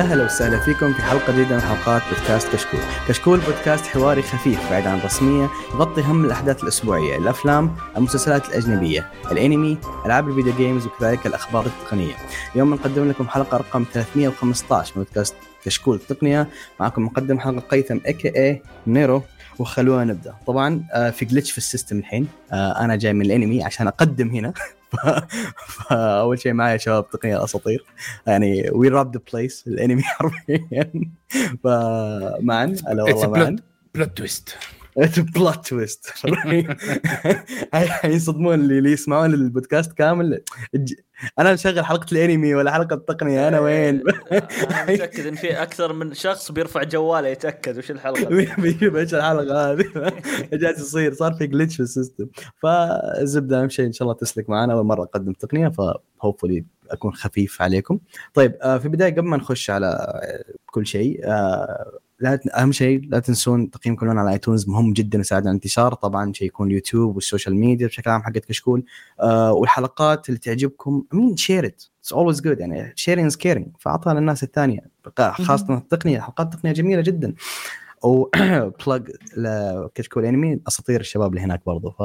يا هلا وسهلا فيكم في حلقة جديدة من حلقات بودكاست كشكول. كشكول بودكاست حواري خفيف بعيد عن الرسمية يغطي هم الأحداث الأسبوعية الأفلام المسلسلات الأجنبية الأنمي ألعاب الفيديو games وكذلك الأخبار التقنية. اليوم بنقدم لكم حلقة رقم 315 من بودكاست كشكول التقنية. معكم مقدم حلقة قيثم aka نيرو. وخلونا نبدأ. طبعا آه، في glitch في ال system الحين. آه، أنا جاي من الأنمي عشان أقدم هنا. فاول شيء معي شباب تقنية الأساطير. يعني we robbed the place الأنمي حرفيا. فمعا هلا والله معا. plot twist plot twist حيصدمون اللي, اللي يسمعون البودكاست كامل. أنا مشغل حلقة الأنمي ولا حلقة التقنية أنا وين؟ أنا متأكد إن في أكثر من شخص بيرفع جواله يتأكد وش الحلقة. بيجيب إيش الحلقة هذه. جالس يصير صار في glitch في ال system. فالزبده أهم شيء إن شاء الله تسلك معنا. أول مرة أقدم تقنية ف hopefully أكون خفيف عليكم. طيب آه، في البداية قبل ما نخش على آه، كل شيء آه، لا أهم شيء لا تنسون تقييمكم لنا على ايتونز مهم جدا يساعد على الانتشار. طبعا شيء يكون اليوتيوب وال social media بشكل عام حقت كشكول. آه والحلقات اللي تعجبكم mean share it it's always good يعني sharing is caring فأعطها للناس الثانية. خاصة التقنية. حلقات تقنيه جميلة جدا. أو بلاج لكشكول انمي أساطير الشباب اللي هناك برضو. ف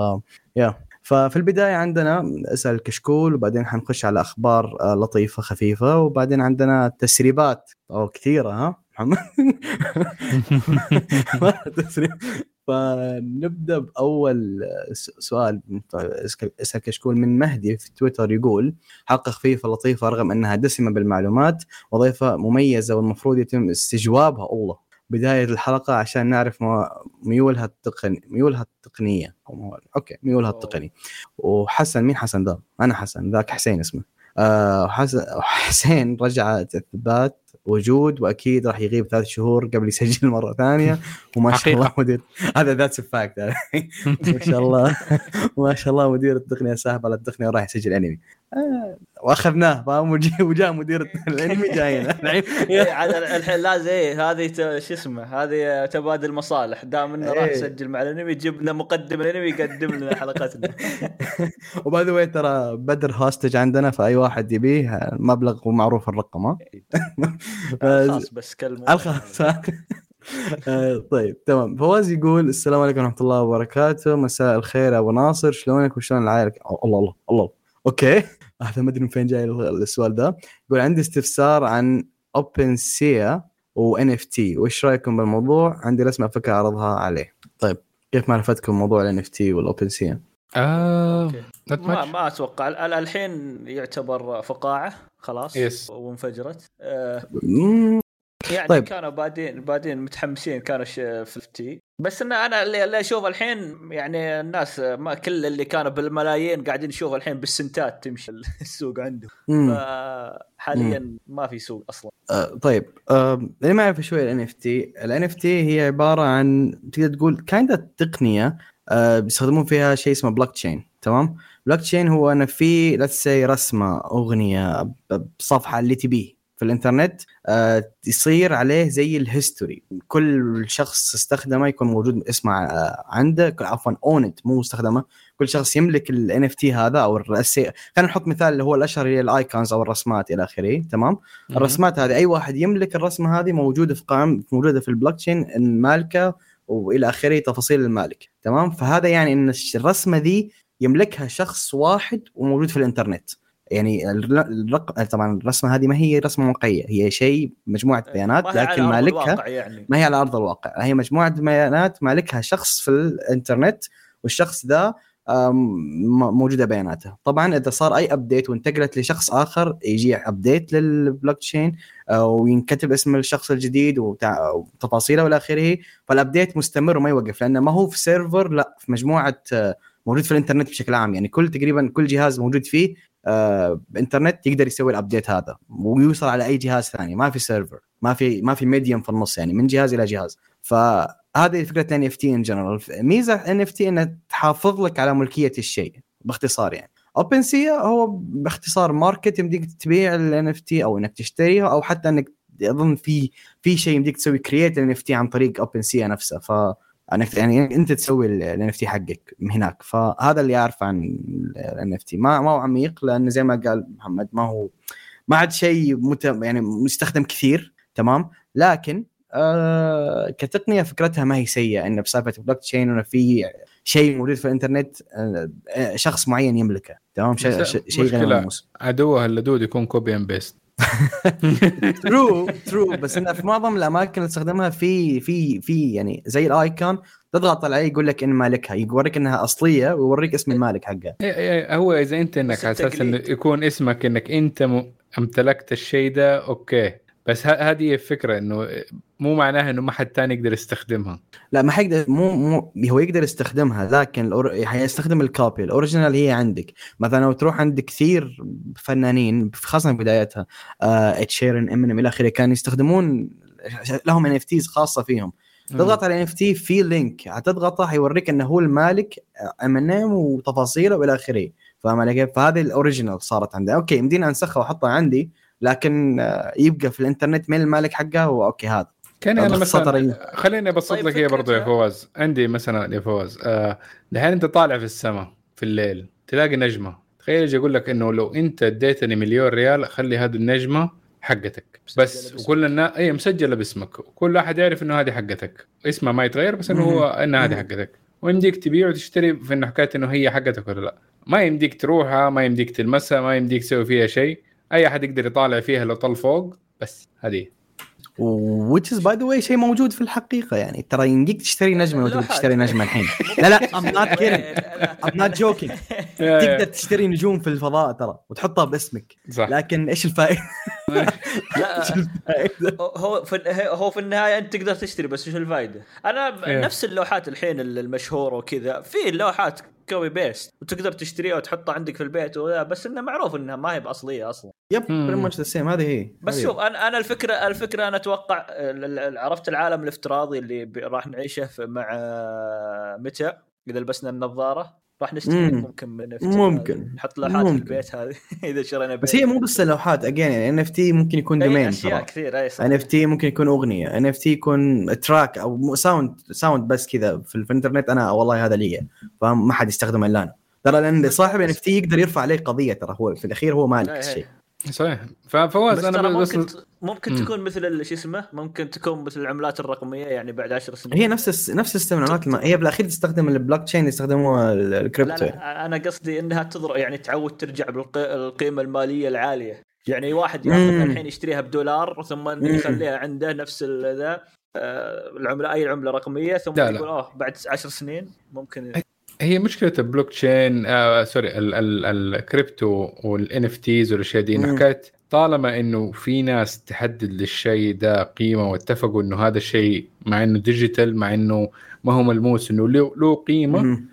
يا ففي البداية عندنا اسأل كشكول وبعدين حنخش على أخبار آه، لطيفة خفيفة وبعدين عندنا تسريبات. أو كثيرة ها؟ محمد فنبدأ بأول سؤال. اسال كشكول من مهدي في تويتر يقول حلقه خفيفه لطيفة رغم أنها دسمة بالمعلومات وضيفه مميزة والمفروض يتم استجوابها. الله. بداية الحلقة عشان نعرف ميولها التقني ميولها التقنية. okay ميولها التقني وحسن مين حسن ذا؟ أنا حسن ذاك حسين اسمه. آه حسين رجع اثبات وجود وأكيد راح يغيب ثلاث شهور قبل يسجل مرة ثانية. وما شاء الله مدير. هذا that's fact ما شاء الله. ما شاء الله مدير التقنية ساحب على التقنية وراح يسجل انمي آه، واخذناه فاهم وجاء مدير الانمي جاينا إيه، الحين لازم إيه هذه شو اسمه هذه تبادل مصالح. دام إنه راح إيه. يسجل مع الأنمي يجيب لنا مقدم الأنمي يقدم لنا حلقتنا. وباي ذا ترى بدر هوستج عندنا فأي واحد يبيه مبلغ ومعروف الرقم ها؟ الخاص بس كلمة. الخاص. آه، طيب تمام. فواز يقول السلام عليكم ورحمة الله وبركاته. مساء الخير أبو ناصر. شلونك وشلون العائلة؟ الله الله الله. okay. هذا ما أدري من فين جاي السؤال ده. يقول عندي استفسار عن OpenSea و NFT وش رأيكم بالموضوع؟ عندي رسمة فكرة أعرضها عليه. طيب كيف معرفتكم موضوع ال NFT وال OpenSea آه ما, ما أتوقع. الحين يعتبر فقاعة خلاص yes وانفجرت. آه. يعني طيب. كانوا بعدين بعدين متحمسين NFT بس إن أنا اللي, اللي أشوف الحين يعني الناس ما كل اللي كانوا بالملايين قاعدين يشوف الحين بالسنتات تمشي السوق عندهم. فحاليا ما في سوق أصلا. آه طيب. آه اللي ما يعرف شوي ال NFT ال NFT هي عبارة عن تقدر تقول kinda تقنية آه بيستخدمون فيها شيء اسمه بلوك تشين تمام؟ بلوك تشين هو أنا في لا رسمة أغنية بصفحة اللي تبيه في الإنترنت آه يصير عليه زي ال history كل شخص استخدمه يكون موجود اسمه آه عنده عفوا owned مو مستخدمه. كل شخص يملك ال NFT هذا أو الرسي خلينا نحط مثال اللي هو الأشهر هي ال icons أو الرسمات إلى آخره تمام؟ الرسمات هذه أي واحد يملك الرسمة هذه موجودة في قائمه موجودة في البلوك تشين المالكه وإلى آخره تفاصيل المالك تمام؟ فهذا يعني إن الرسمة ذي يملكها شخص واحد وموجود في الإنترنت. يعني الرق... طبعا الرسمة هذه ما هي رسمة واقعيه هي شيء مجموعة إيه، بيانات لكن مالكها يعني. ما هي على أرض الواقع. هي مجموعة بيانات مالكها شخص في الإنترنت والشخص ذا موجودة بياناته طبعا إذا صار أي update وانتقلت لشخص آخر يجي update لل blockchain وينكتب اسم الشخص الجديد وتفاصيله والى آخره فال update مستمر وما يوقف لأنه ما هو في server لا في مجموعة موجود في الإنترنت بشكل عام. يعني كل تقريبا كل جهاز موجود فيه آه إنترنت يقدر يسوي ال update هذا ويوصل على أي جهاز ثاني. ما في server ما في ما في medium في النص يعني من جهاز إلى جهاز. فهذه فكرة NFT in general ميزة NFT إنها تحافظ لك على ملكية الشيء باختصار يعني. OpenSea هو باختصار market يمديك تبيع ال NFT أو إنك تشتريها أو حتى إنك أظن في في شيء يمديك تسوي create ال NFT عن طريق OpenSea نفسه. ف يعني أنت تسوي ال NFT حقك من هناك. فهذا اللي اعرف عن ال NFT. ما ما هو عميق لأنه زي ما قال محمد ما هو ما عاد شيء مت... يعني مستخدم كثير تمام؟ لكن آه كتقنية فكرتها ما هي سيئة إنه بسالفه بلوك تشين إنه في شيء موجود في الإنترنت آه شخص معين يملكه تمام؟ شيء شيء غير ملموس. عدوها اللدود يكون copy and paste true true بس انه في معظم الأماكن اللي تستخدمها في في في يعني زي ال icon تضغط عليه يقول لك إن مالكها. يوريك إنها أصلية ويوريك اسم المالك حقها. إيه، إيه، هو إذا أنت إنك على أساس إنه يكون اسمك إنك أنت أمتلكت الشيء ده okay. بس هذه الفكرة إنه مو معناها إنه ما حد ثاني يقدر يستخدمها. لا ما حيقدر مو مو هو يقدر يستخدمها لكن ال or... حيستخدم ال copy ال original هي عندك. مثلا لو تروح عند كثير فنانين خاصة في بدايتها Ed Sheeran امينيم إلى آخره كانوا يستخدمون لهم NFTs خاصة فيهم. تضغط على NFT في link حتضغطه حيوريك إنه هو المالك امينيم وتفاصيله وإلى آخره. فاهم علي كيف؟ فهذه ال original صارت عندي okay يمديني أنسخها وأحطها عندي. لكن آه، يبقى في الإنترنت مين المالك حقها هو okay هذا. كان أنا مثلا خليني أبسط طيب لك اياها برضه يا فواز. عندي مثلا يا فواز آه دحين أنت طالع في السماء في الليل تلاقي نجمة. تخيل يجي يقول لك إنه لو أنت اديتني مليون ريال خلي هذه النجمة حقتك. بس وكل الناس اي مسجلة باسمك. وكل أحد يعرف إنه هذه حقتك. اسمها ما يتغير بس إنه هو ان هذه حقتك. ويمديك تبيع وتشتري في انه حكاية إنه هي حقتك ولا لا. ما يمديك تروحها ما يمديك تلمسها ما يمديك تسوي فيها شيء. أي أحد يقدر يطالع فيها لو طل فوق بس هذه. Which is by the way شيء موجود في الحقيقة. يعني ترى يمديك تشتري نجمة لو تبي تشتري نجمة الحين. لا لا not kidding. I'm not joking. تقدر تشتري نجوم في الفضاء ترى وتحطها باسمك. صح. لكن إيش الفائدة؟ لا. هو في هو في النهاية أنت تقدر تشتري بس إيش الفائدة؟ أنا إيه. نفس اللوحات الحين المشهورة وكذا في لوحات copy paste وتقدر تشتريها وتحطها عندك في البيت بس إنه معروف إنها ما هي بأصلية أصلا. yep pretty much same هذه هي. بس شوف أنا أنا الفكرة الفكرة أنا أتوقع عرفت العالم الافتراضي اللي راح نعيشه مع متى إذا لبسنا النظارة. راح نشتري ممكن من ممكن. نحط لوحات في البيت هذه. إذا شرينا بس هي مو بس اللوحات again يعني NFT ممكن يكون domain أشياء كثير N FT ممكن يكون أغنية. NFT يكون track أو sound sound بس كذا في, في الإنترنت. أنا والله هذا لي فما حد يستخدمه إلا أنا. ترى لأن صاحب NFT يقدر يرفع عليه قضية ترى. هو في الأخير هو مالك الشيء صحيح. ففواز أنا ممكن بس ممكن تكون مثل شو اسمه؟ ممكن تكون مثل العملات الرقمية يعني بعد 10 سنين. هي نفس نفس system العملات هي بالأخير تستخدم البلوك تشين يستخدموها الكريبتو لا, لا أنا قصدي إنها تضر يعني تعود ترجع بالقيمه المالية العالية. يعني واحد ياخذها الحين يشتريها بدولار ثم يخليها عنده نفس ذا آه، العمله أي عملة رقمية ثم لا يقول آه بعد 10 سنين ممكن هي مشكلة البلوك تشين آه sorry ال crypto وال NFTs والأشياء دي انه حكاية طالما إنه في ناس تحدد للشيء ده قيمة واتفقوا إنه هذا الشيء مع إنه digital مع إنه ما هو ملموس إنه له قيمة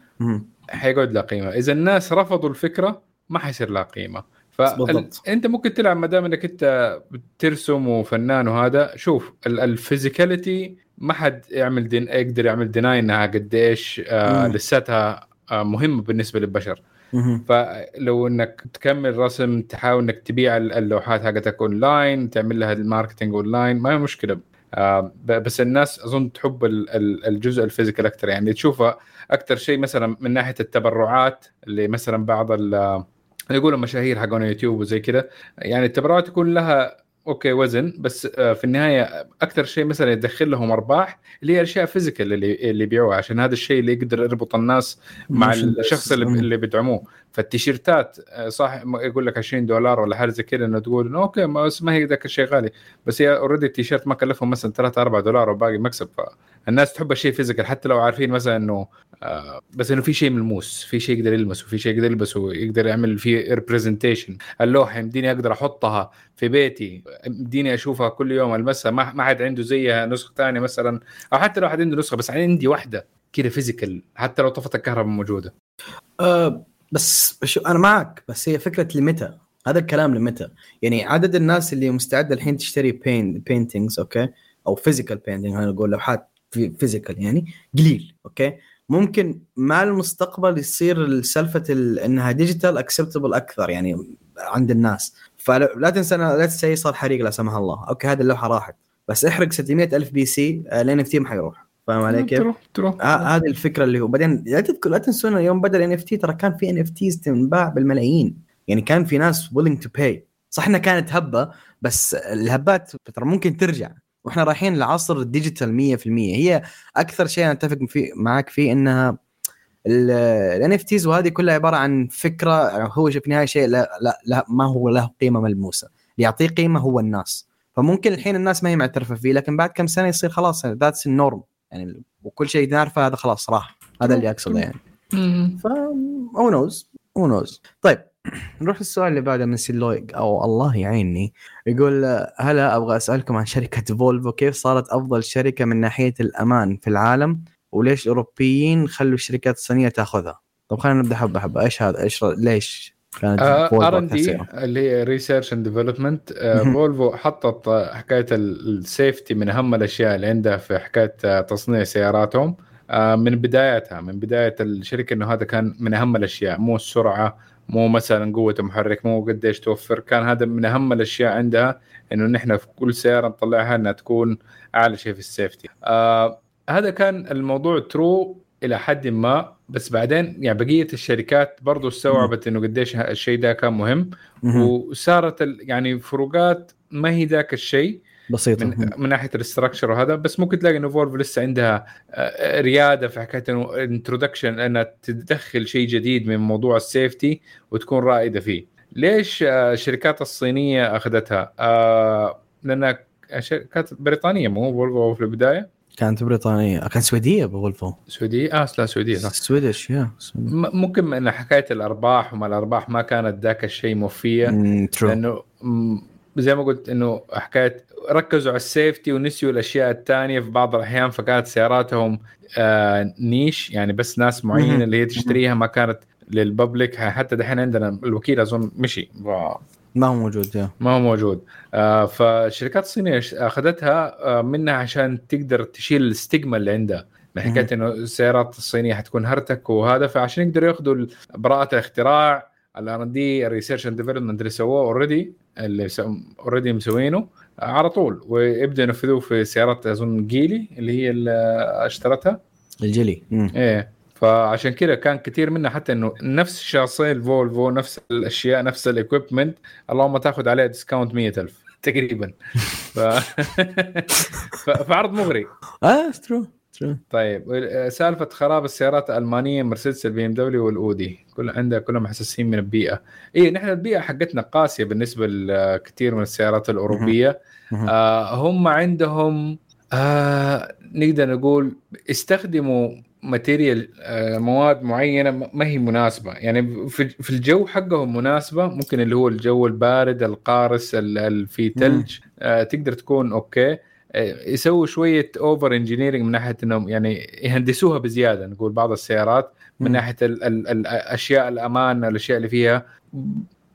حيقعد له قيمة. إذا الناس رفضوا الفكرة ما حيصير لها قيمة. فانت ممكن تلعب ما دام إنك أنت بترسم وفنان وهذا. شوف ال physicality ما حد يعمل deny يقدر يعمل deny إنها قديش آه لساتها آه مهمة بالنسبة للبشر. فلو إنك تكمل رسم تحاول إنك تبيع اللوحات حقتك اونلاين تعمل لها ال marketing online ما هي مشكلة. آه بس الناس أظن تحب الجزء ال physical أكثر يعني تشوفها أكثر شيء مثلا من ناحية التبرعات اللي مثلا بعض يقولوا مشاهير حقون يوتيوب وزي كذا يعني التبرعات يكون لها okay وزن. بس آه، في النهاية أكثر شيء مثلا يدخل لهم أرباح اللي هي الاشياء physical اللي اللي يبيعوها عشان هذا الشيء اللي يقدر يربط الناس مع الشخص اللي, اللي بيدعموه. فالتيشيرتات آه، صح يقول لك 20 دولار ولا حاجة زي كذا إنه تقول okay ما, ما هي ذاك الشيء غالي. بس هي already ال T-shirt ما كلفهم مثلا 3 4 دولار وباقي مكسب فالناس تحب الشيء physical حتى لو عارفين مثلا إنه آه بس إنه في شيء ملموس في شيء يقدر يلمسه في شيء يقدر يلبسه ويقدر يعمل فيه representation اللوحة يمديني أقدر أحطها في بيتي يمديني أشوفها كل يوم ألمسها ما, ما حد عنده زيها نسخة ثانية مثلا أو حتى لو حد عنده نسخة بس عندي واحدة كذا physical حتى لو طفت الكهرباء موجودة. أه بس شو أنا معك بس هي فكرة لمتى هذا الكلام لمتى يعني عدد الناس اللي مستعدة الحين تشتري بين paintings okay أو physical painting خلينا نقول لوحات physical يعني قليل okay؟ ممكن مع المستقبل يصير سالفه إنها digital acceptable أكثر يعني عند الناس. فلا تنسى لا تنسى صار حريق لا سمح الله. okay هذه اللوحة راحت. بس احرق 600 ألف PC ال NFT ما حيروح. فاهم علي كيف؟ تروح تروح. آه هذه الفكرة اللي هو بعدين لا تذكر لا تنسون يوم بدأ ال NFT ترى كان في NFTs تنباع بالملايين. يعني كان في ناس willing to buy صح إنها كانت هبة بس الهبات ترى ممكن ترجع. وإحنا رايحين لعصر ال digital 100% هي أكثر شيء أنا أتفق فيه معك فيه إنها ال NFTs وهذه كلها عبارة عن فكرة هو في النهايه شيء لا, لا, لا ما هو له قيمة ملموسة. اللي يعطيه قيمة هو الناس. فممكن الحين الناس ما هي معترفة فيه لكن بعد كم سنة يصير خلاص that's the norm يعني وكل شيء نعرفه هذا خلاص راح. هذا اللي أقصده يعني. ف who knows who knows طيب. نروح للسؤال اللي بعده من سيلويك أو الله يعيني يقول هلا أبغى أسألكم عن شركة فولفو كيف صارت أفضل شركة من ناحية الأمان في العالم وليش الأوروبيين خلوا الشركات الصينية تأخذها؟ طب خلينا نبدأ حبة حبة إيش هذا؟ إيش ليش كانت R and D اللي هي research and development فولفو حطت حكاية ال safety من أهم الأشياء اللي عندها في حكاية تصنيع سياراتهم آه، من بدايتها من بداية الشركة إنه هذا كان من أهم الأشياء مو السرعة مو مثلا قوة المحرك مو قديش توفر. كان هذا من أهم الأشياء عندها إنه نحن في كل سيارة نطلعها إنها تكون أعلى شيء في ال safety آه هذا كان الموضوع true إلى حد ما بس بعدين يعني بقية الشركات برضو استوعبت إنه قديش الشيء ده كان مهم. وصارت يعني فروقات ما هي ذاك الشيء. بسيطة. من, من ناحية ال structure وهذا بس ممكن تلاقي انه فولفو لسه عندها آه، ريادة في حكاية إنه introduction إنها تدخل شيء جديد من موضوع ال safety وتكون رائدة فيه. ليش آه، الشركات الصينية أخذتها؟ آه، لانها شركات بريطانية مو فولفو في البداية؟ كانت بريطانية. كانت سويدية فولفو سويدية؟ آه لا سويدية صح Swedish yeah ممكن من حكاية الأرباح وما الأرباح ما كانت ذاك الشيء موفيه لأنه زي ما قلت إنه حكاية ركزوا على السيفتي ونسيوا الأشياء الثانية في بعض الأحيان فكانت سياراتهم آه نيش يعني بس ناس معينة اللي هي تشتريها ما كانت للببليك. حتى دحين عندنا الوكيل أظن مشي. ما هو موجود يا. ما هو موجود. آه فالشركات الصينية أخذتها آه منها عشان تقدر تشيل الستيغما اللي عندها من حكايه إنه السيارات الصينية حتكون هرتك وهذا فعشان يقدروا ياخذوا براءة الاختراع ال R and D ال research and development اللي سووه already اللي already مسوينه على طول ويبدأ ينفذوه في سيارات أظن جيلي اللي هي اللي اشترتها. الجيلي. إيه فعشان كذا كان كثير منها حتى إنه نفس شاصي الفولفو نفس الأشياء نفس ال equipment اللهم تاخذ عليها discount 100000 تقريبا. ف... فعرض مغري. آه true طيب سالفة خراب السيارات الألمانية مرسيدس البي ام دبليو والأودي كل عندها كلهم حساسين من البيئة. اي نحن البيئة حقتنا قاسية بالنسبة لكثير من السيارات الأوروبية. آه هم عندهم آه نقدر نقول استخدموا material آه مواد معينة ما هي مناسبة. يعني في, في الجو حقهم مناسبة ممكن اللي هو الجو البارد القارس اللي فيه ثلج آه تقدر تكون okay. يسووا شوية over engineering من ناحية إنهم يعني يهندسوها بزيادة نقول بعض السيارات من م. ناحية ال ال الأشياء الأمان الأشياء اللي فيها.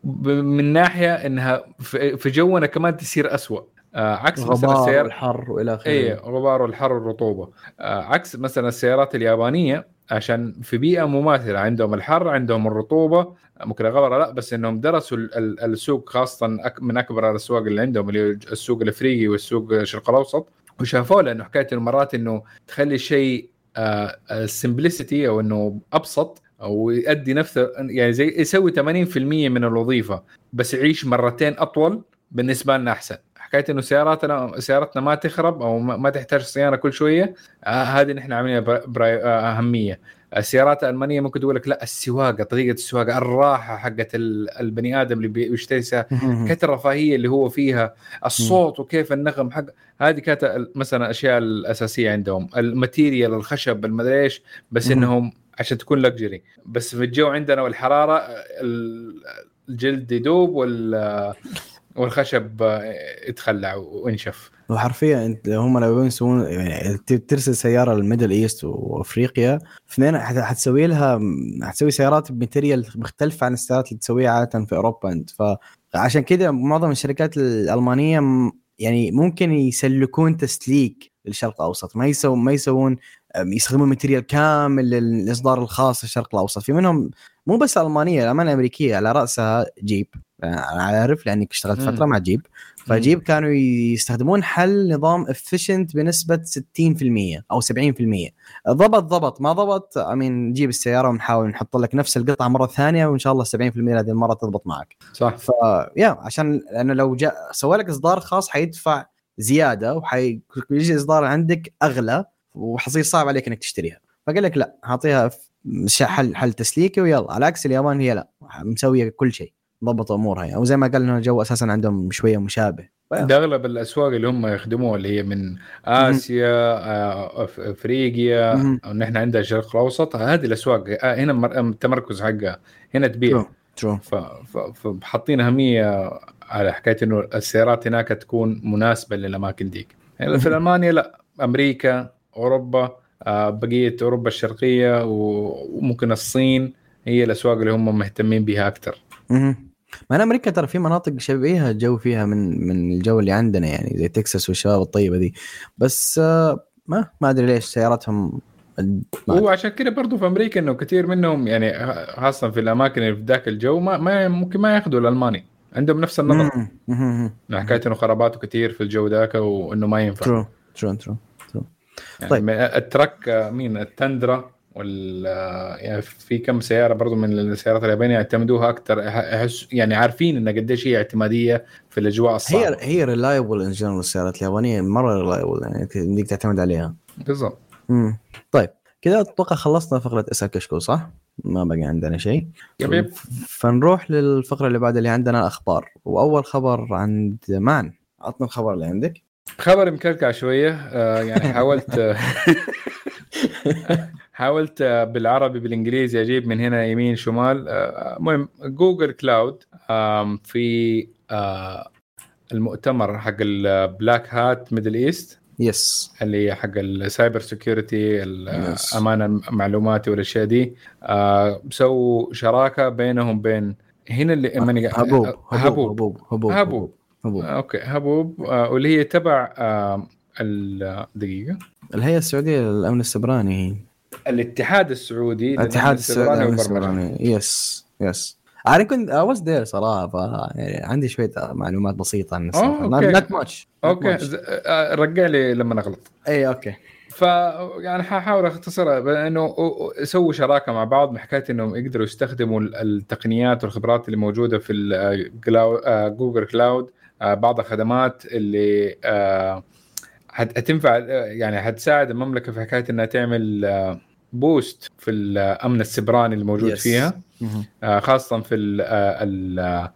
من ناحية إنها في جونا كمان تصير اسوء آه عكس مثلا السيارات الحر وإلى آخره. اي غبار والحر والرطوبة. آه عكس مثلا السيارات اليابانية عشان في بيئة مماثلة. عندهم الحر عندهم الرطوبة. ممكن الغبره لا بس إنهم درسوا السوق خاصة من أكبر الأسواق اللي عندهم اللي السوق الإفريقي والسوق الشرق الأوسط. وشافوه لأنه حكاية مرات إنه تخلي الشيء سمبلسيتي أو إنه أبسط أو يؤدي نفسه يعني زي يسوي 80% من الوظيفة بس يعيش مرتين أطول بالنسبة لنا أحسن. حكاية إنه سياراتنا سيارتنا ما تخرب أو ما تحتاج صيانة كل شوية آه هذه نحن عاملين آه أهمية. السيارات الألمانية ممكن تقول لك لا السواقة طريقة السواقة الراحة حقت البني آدم اللي بيشتري كانت الرفاهية اللي هو فيها الصوت وكيف النغم حق هذه كانت مثلا الأشياء الأساسية عندهم. ال material الخشب المدري إيش بس إنهم عشان تكون luxury بس في الجو عندنا والحرارة الجلد يدوب وال والخشب يتخلع وينشف وحرفيا انت هم لو يسوون يعني ترسل سيارة لل Middle East وأفريقيا. اثنين حتسوي لها حتسوي سيارات ب material مختلف عن السيارات اللي تسويها عادة في أوروبا أنت. فعشان كذا معظم الشركات الألمانية يعني ممكن يسلكون تسليك للشرق الأوسط. ما يسوون ما يسوون يستخدمون material كامل للإصدار الخاص للشرق الأوسط. في منهم مو بس ألمانية الالمانيه الأمريكية على رأسها جيب. عارف لاني اشتغلت فترة مع جيب. فجيب كانوا يستخدمون حل نظام efficient بنسبة 60% أو 70% ضبط ضبط. ما ضبط امين نجيب السيارة ونحاول نحط لك نفس القطعة مرة ثانية وإن شاء الله 70% هذه المرة تضبط معك. صح. ف يا عشان لأنه لو جاء سوى لك إصدار خاص حيدفع زيادة وحيجي إصدار عندك أغلى وحصير صعب عليك إنك تشتريها. فقال لك لا أعطيها حل حل تسليكي ويلا. على عكس اليابان هي لا مسوية كل شيء. ضبط أمورها يعني. وزي ما قال إنه الجو أساسا عندهم شوية مشابه. ده أغلب الأسواق اللي هم يخدموها اللي هي من آسيا آه، أفريقيا أو إن إحنا عندنا الشرق الأوسط. هذه الأسواق آه، هنا التمركز حقها. هنا تبيع. ترو فحاطين أهمية على حكاية إنه السيارات هناك تكون مناسبة للأماكن ديك. يعني في ألمانيا لا. أمريكا أوروبا آه، بقية أوروبا الشرقية وممكن الصين هي الأسواق اللي هم مهتمين بها أكثر ما أنا أمريكا ترى في مناطق شبيهة الجو فيها من من الجو اللي عندنا يعني زي تكساس والشباب الطيبة دي. بس آه، ما ما أدري ليش سياراتهم هو عشان كذا برضه في أمريكا إنه كثير منهم يعني خاصة في الأماكن اللي في ذاك الجو ما, ما ممكن ما يأخذوا الألماني. عندهم نفس النظر حكاية إنه خراباته كثير في الجو ذاك وإنه ما ينفع. true true true يعني طيب. ال truck مين؟ التندرا وال يعني في كم سيارة برضو من السيارات اليابانية يعتمدوها أكثر أحس يعني عارفين انها قديش هي اعتمادية في الأجواء الصعبة. هي هي reliable in general السيارات اليابانية مرة reliable يعني يمديك تعتمد عليها. بالضبط. طيب كذا أتوقع خلصنا فقرة اسال كشكول صح؟ ما بقى عندنا شيء. يبيب فنروح للفقرة اللي بعد اللي عندنا الأخبار. وأول خبر عند مان عطنا الخبر اللي عندك. خبر مكلكع شوية آه يعني حاولت حاولت بالعربي بالإنجليزي أجيب من هنا يمين شمال المهم جوجل كلاود في آه، المؤتمر حق ال Black Hat Middle East yes اللي حق ال cyber security الامان المعلوماتي والأشياء دي. آه، سووا شراكة بينهم بين هنا اللي هبوب هبوب هبوب هبوب. هبوب, هبوب. okay هبوب. آه، واللي هي تبع الدقيقه الهيئه السعودية للامن السبراني الاتحاد السعودي الاتحاد السعودي للامن السبراني. yes yes أنا كنت was there صراحة يعني عندي شوية معلومات بسيطة عن السالفه not much okay. آه، رجع لي لما اغلط اي okay. ف يعني حاحاول اختصرها بأنه سووا شراكة مع بعض بحكاية إنهم يقدروا يستخدموا التقنيات والخبرات اللي موجودة في جوجل كلاود آه، بعض الخدمات اللي حتنفع يعني حتساعد المملكة في حكاية إنها تعمل بوست في الأمن السبراني الموجود yes. فيها. آه، خاصة في ال ال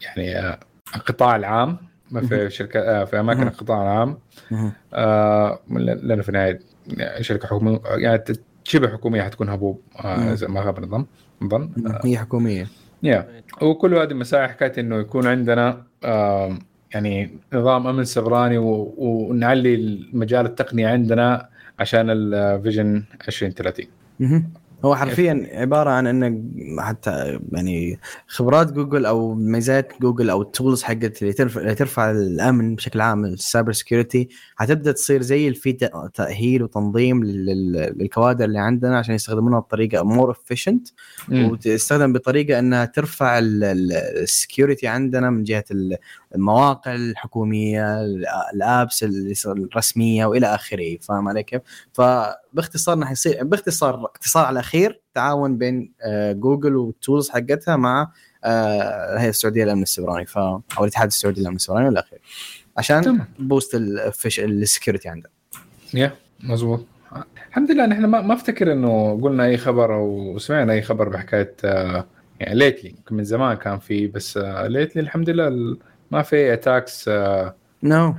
يعني القطاع العام في شركة في أماكن القطاع العام. لأنه في النهاية شركة حكومية يعني شبه حكومية حتكون هبوب آه، زي ما غاب النظام نظن. هي حكومية. يا وكل هذه المساعي حكاية إنه يكون عندنا يعني نظام أمن سبراني ونعلي المجال التقني عندنا عشان ال vision 2030 هو حرفيا عبارة عن انك حتى يعني خبرات جوجل أو ميزات جوجل أو ال tools حقت اللي ترفع اللي ترفع الأمن بشكل عام ال cyber security حتبدأ تصير زي في تأهيل وتنظيم للكوادر اللي عندنا عشان يستخدمونها بطريقة more efficient وتستخدم بطريقة إنها ترفع ال security عندنا من جهة المواقع الحكومية ال apps الرسمية وإلى آخره فاهم علي كيف؟ فباختصار حيصير باختصار اختصار على الاخير تعاون بين آه، جوجل وال tools حقتها مع آه، الهيئه السعودية للأمن السبراني. ف أو الاتحاد السعودي للأمن السبراني والى آخره. عشان boost ال security عندنا. يا مزبوط الحمد لله نحن ما أفتكر إنه قلنا أي خبر أو سمعنا أي خبر بحكاية آه، يعني lately من زمان كان في بس lately الحمد لله ما في attacks no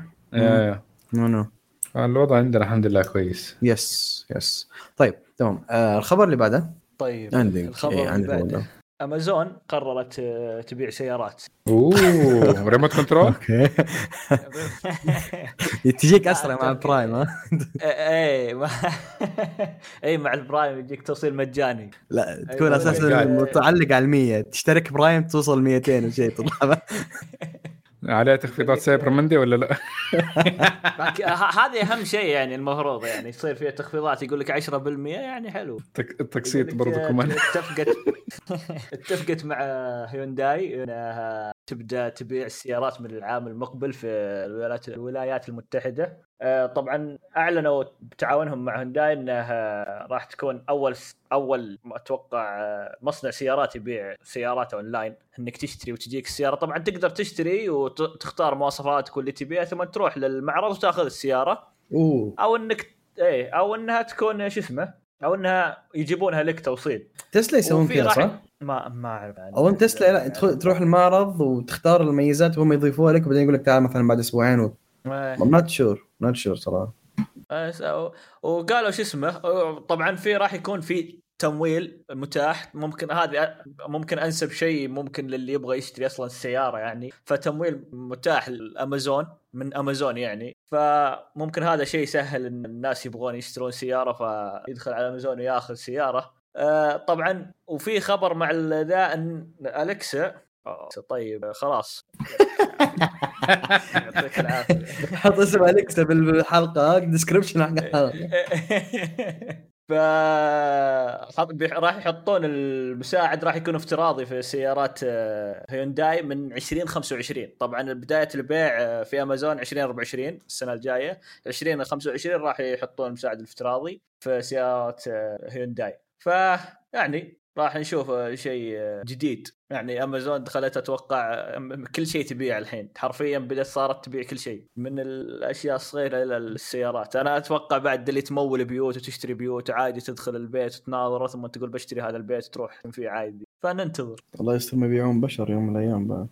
no no الوضع عندنا الحمد لله كويس. yes يس طيب تمام. آه الخبر اللي بعده؟ طيب عندي. الخبر إيه اللي بعده. امازون قررت تبيع سيارات. أوه remote control okay. تجيك أسرع مع ال Prime ها؟ اي اي مع ال Prime يجيك توصيل مجاني. لا تكون أساسا متعلق على ال 100 تشترك Prime توصل 200 وشيء تطلع عليها تخفيضات Cyber Monday ولا لا؟ هذه أهم شيء يعني المفروض يعني يصير فيها تخفيضات يقول لك 10% يعني حلو التقسيط برضو كمان اتفقت اتفقت مع هيونداي إنها تبدأ تبيع السيارات من العام المقبل في الولايات الولايات المتحدة. آه، طبعا أعلنوا بتعاونهم مع هونداي إنها راح تكون أول أول أتوقع آه، مصنع سيارات يبيع سيارات أونلاين. إنك تشتري وتجيك السيارة. طبعا تقدر تشتري وتختار مواصفاتك واللي تبيها ثم تروح للمعرض وتأخذ السيارة. أوه. أو انك إيه أو إنها تكون شو اسمه أو إنها يجيبونها لك توصيل. تسلا يسوون كذا صح؟ ما ما أعرف يعني انت تسلا لا تروح المعرض وتختار الميزات وهم يضيفوها لك وبعدين يقول لك تعال مثلا بعد أسبوعين و... not sure not sure صراحة. وقالوا شو اسمه طبعا في راح يكون في تمويل متاح ممكن هذه ممكن أنسب شيء ممكن للي يبغى يشتري أصلا السيارة يعني. فتمويل متاح لأمازون من أمازون يعني. فممكن هذا شيء يسهل إن الناس يبغون يشترون سيارة فيدخل على أمازون وياخذ سيارة. آه طبعا وفي خبر مع ذا إن الكسا طيب خلاص. يعطيك العافية. حط اسم Alexa بالحلقة description حق الحلقة. ف راح يحطون المساعد راح يكون افتراضي في سيارات آه، هيونداي من 2025 طبعا بداية البيع آه، في أمازون 2024 السنة الجاية. 2025 راح يحطون المساعد الافتراضي في سيارات آه، هيونداي. فيعني راح نشوف شيء جديد. يعني امازون دخلت أتوقع كل شيء تبيع الحين. حرفيا بدأت صارت تبيع كل شيء من الأشياء الصغيرة إلى السيارات. أنا أتوقع بعد اللي تمول بيوت وتشتري بيوت عادي تدخل البيت وتناظر ثم تقول بشتري هذا البيت تروح فيه عادي. فننتظر. الله يستر ما يبيعون بشر يوم من الأيام بعد.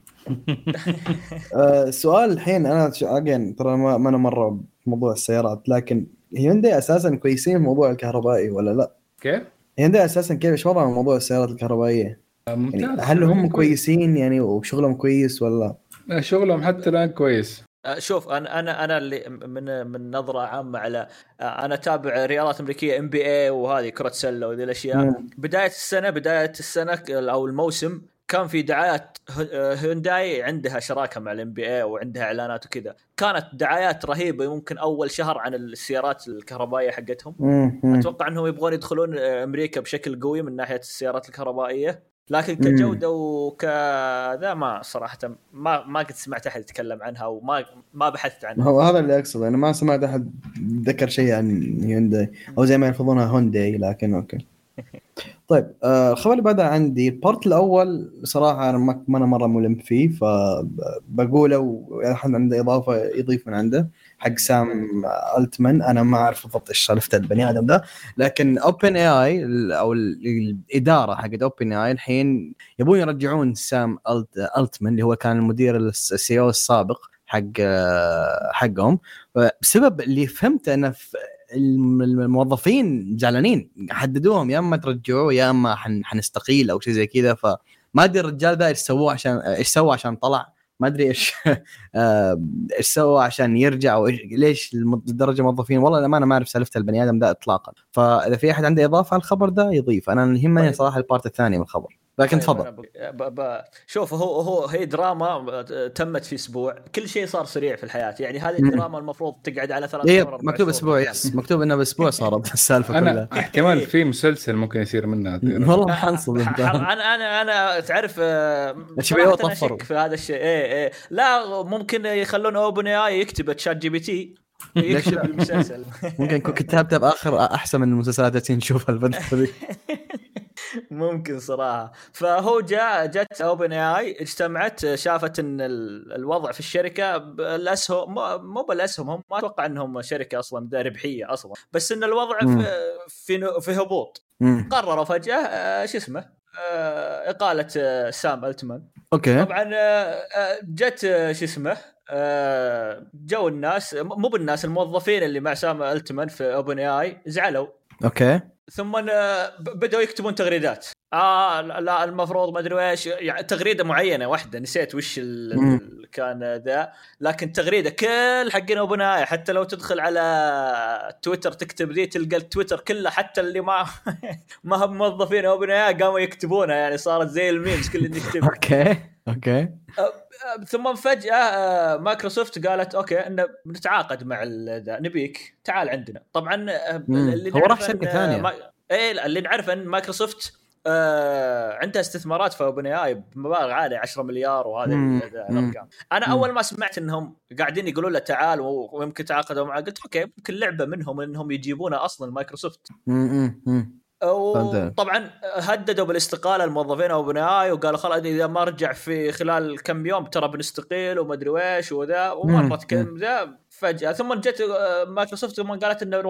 السؤال آه، الحين أنا اجين ترى ما, ما أنا مرة بموضوع السيارات لكن هيوندي أساسا كويسين في موضوع الكهربائي ولا لا؟ كيف؟ هيوندي أساسا كيف إيش وضعهم موضوع السيارات الكهربائية؟ ممتاز يعني هل هم كويسين يعني وشغلهم كويس ولا؟ شغلهم حتى الآن كويس أه، شوف أنا أنا أنا اللي من من نظرة عامة على أه، أنا أتابع رياضات أمريكية NBA وهذه كرة سلة وذي الأشياء مم. بداية السنة بداية السنة أو الموسم كان في دعايات هونداي عندها شراكة مع ال NBA وعندها إعلانات وكذا. كانت دعايات رهيبة يمكن أول شهر عن السيارات الكهربائية حقتهم. أتوقع إنهم يبغون يدخلون أمريكا بشكل قوي من ناحية السيارات الكهربائية. لكن كجودة وكذا ما صراحة ما ما قد سمعت أحد يتكلم عنها وما ما بحثت عنها. هو هذا اللي أقصده أنا ما سمعت أحد ذكر شيء عن هيونداي أو زي ما يلفظونها هونداي لكن okay. طيب آه، الخبر اللي بعدها عندي ال part الأول صراحة أنا ما أنا مرة ملم فيه فبقوله واحد عنده إضافة يضيف من عنده حق سام ألتمان. أنا ما أعرف بالضبط إيش سالفه البني آدم ده لكن OpenAI أو الإدارة حقت OpenAI الحين يبون يرجعون سام ألتمان اللي هو كان المدير ال CEO السابق حق آه، حقهم. بسبب اللي فهمته انه الموظفين زعلانين هددوهم. يا اما ترجعوه يا اما حنستقيل أو شيء زي كذا. فما أدري الرجال ذا إيش سووه عشان إيش سوى عشان طلع. ما أدري إيش آه، إيش سوى عشان يرجع أو ليش لدرجة موظفين. والله ما أنا ما أعرف سالفة البني آدم ذا اطلاقا. فإذا في أحد عنده إضافة على الخبر ده يضيف. أنا يهمني طيب. صراحة ال part الثاني من الخبر. لكن طيب، تفضل. شوف هو هو هي دراما تمت في أسبوع. كل شيء صار سريع في الحياة. يعني هذه الدراما المفروض تقعد على ثلاث إيه مكتوب أسبوع yes. مكتوب إنه بأسبوع صارت السالفة كلها. احتمال. في مسلسل ممكن يصير منها والله ما حنصب أنا أنا أنا تعرف بي أو في هذا الشيء. إيه إيه. لا ممكن يخلون اوبن اي يكتب تشات جي بي تي يكتب المسلسل. ممكن يكون كتابته بآخر أحسن من المسلسلات اللي نشوفها الفترة ممكن صراحة. فهو جاء جت OpenAI اجتمعت شافت إن الوضع في الشركة الاسهم مو بالاسهم هم ما أتوقع إنهم شركة أصلا ربحيه أصلا. بس إن الوضع في في, في هبوط. قرروا فجأة آه، شو اسمه آه، إقالة آه، سام ألتمان. okay. طبعا جت شو اسمه جو الناس مو بالناس الموظفين اللي مع سام ألتمان في OpenAI زعلوا. okay. ثم بدأوا يكتبون تغريدات. آه لا المفروض ما أدري إيش يعني تغريدة معينة واحدة نسيت وش كان ذا. لكن تغريدة كل حقين Open حتى لو تدخل على تويتر تكتب ذي تلقى التويتر كله حتى اللي ما ما هم موظفين Open قاموا يكتبونها يعني صارت زي ال memes كل اللي يكتبها okay okay. ثم فجأة مايكروسوفت قالت okay إن بنتعاقد مع نبيك تعال عندنا. طبعا اللي هو راح شركة ثانية. ما... إيه اللي نعرف إن مايكروسوفت آه عندها استثمارات في OpenAI بمبالغ عالية 10 مليار وهذا الأرقام. أنا مم. أول ما سمعت إنهم قاعدين يقولون له تعال ويمكن تعاقدوا معه قلت okay يمكن لعبة منهم إنهم يجيبونه أصلا مايكروسوفت. وطبعا هددوا بالاستقالة الموظفين OpenAI وقالوا خلاص إذا ما رجع في خلال كم يوم ترى بنستقيل وما أدري ويش وذا ومرت كم ذا فجأة. ثم جت آه، مايكروسوفت ثم قالت إنه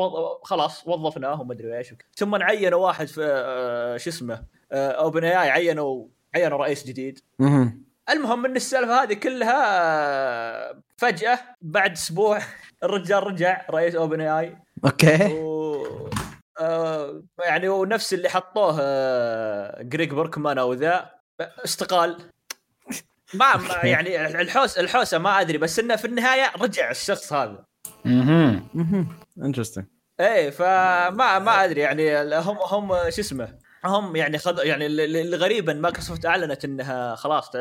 خلاص وظفناه وما أدري إيش ثم عينوا واحد في آه، شو اسمه OpenAI عينوا عينوا رئيس جديد. المهم إن السالفة هذه كلها آه، فجأة بعد أسبوع الرجال رجع رئيس اوبن اي أوكي. و... آه يعني ونفس اللي حطوه آه جريج بروكمان أو ذا. استقال. ما, ما يعني الحوس الحوسة ما أدري بس إنه في النهاية رجع الشخص هذا. أها أها interesting إيه فما ما أدري يعني هم هم شو اسمه هم يعني خذ يعني الغريب ان مايكروسوفت أعلنت إنها خلاص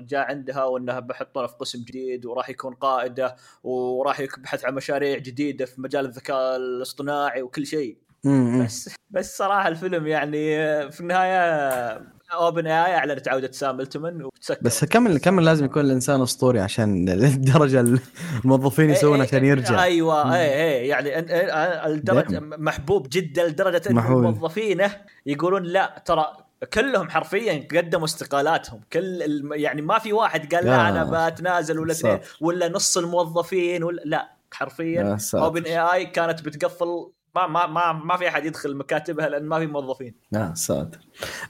جاء عندها وإنها بحطونه في قسم جديد وراح يكون قائدة وراح يبحث عن مشاريع جديدة في مجال الذكاء الاصطناعي وكل شيء. بس بس صراحة الفيلم يعني في النهاية OpenAI اعلنت عودة سام ألتمان وتسكر. بس كم كم لازم يكون الإنسان أسطوري عشان الدرجه الموظفين إيه، يسوون إيه، عشان يرجع. أيوه اي اي يعني الدرجة محبوب جدا لدرجة إن موظفينه يقولون لا ترى كلهم حرفيا قدموا استقالاتهم. كل يعني ما في واحد قال لا أنا بتنازل ولا اثنين ولا نص الموظفين ولا لا حرفيا OpenAI كانت بتقفل ما ما ما ما في أحد يدخل مكاتبها لأن ما في موظفين. آه such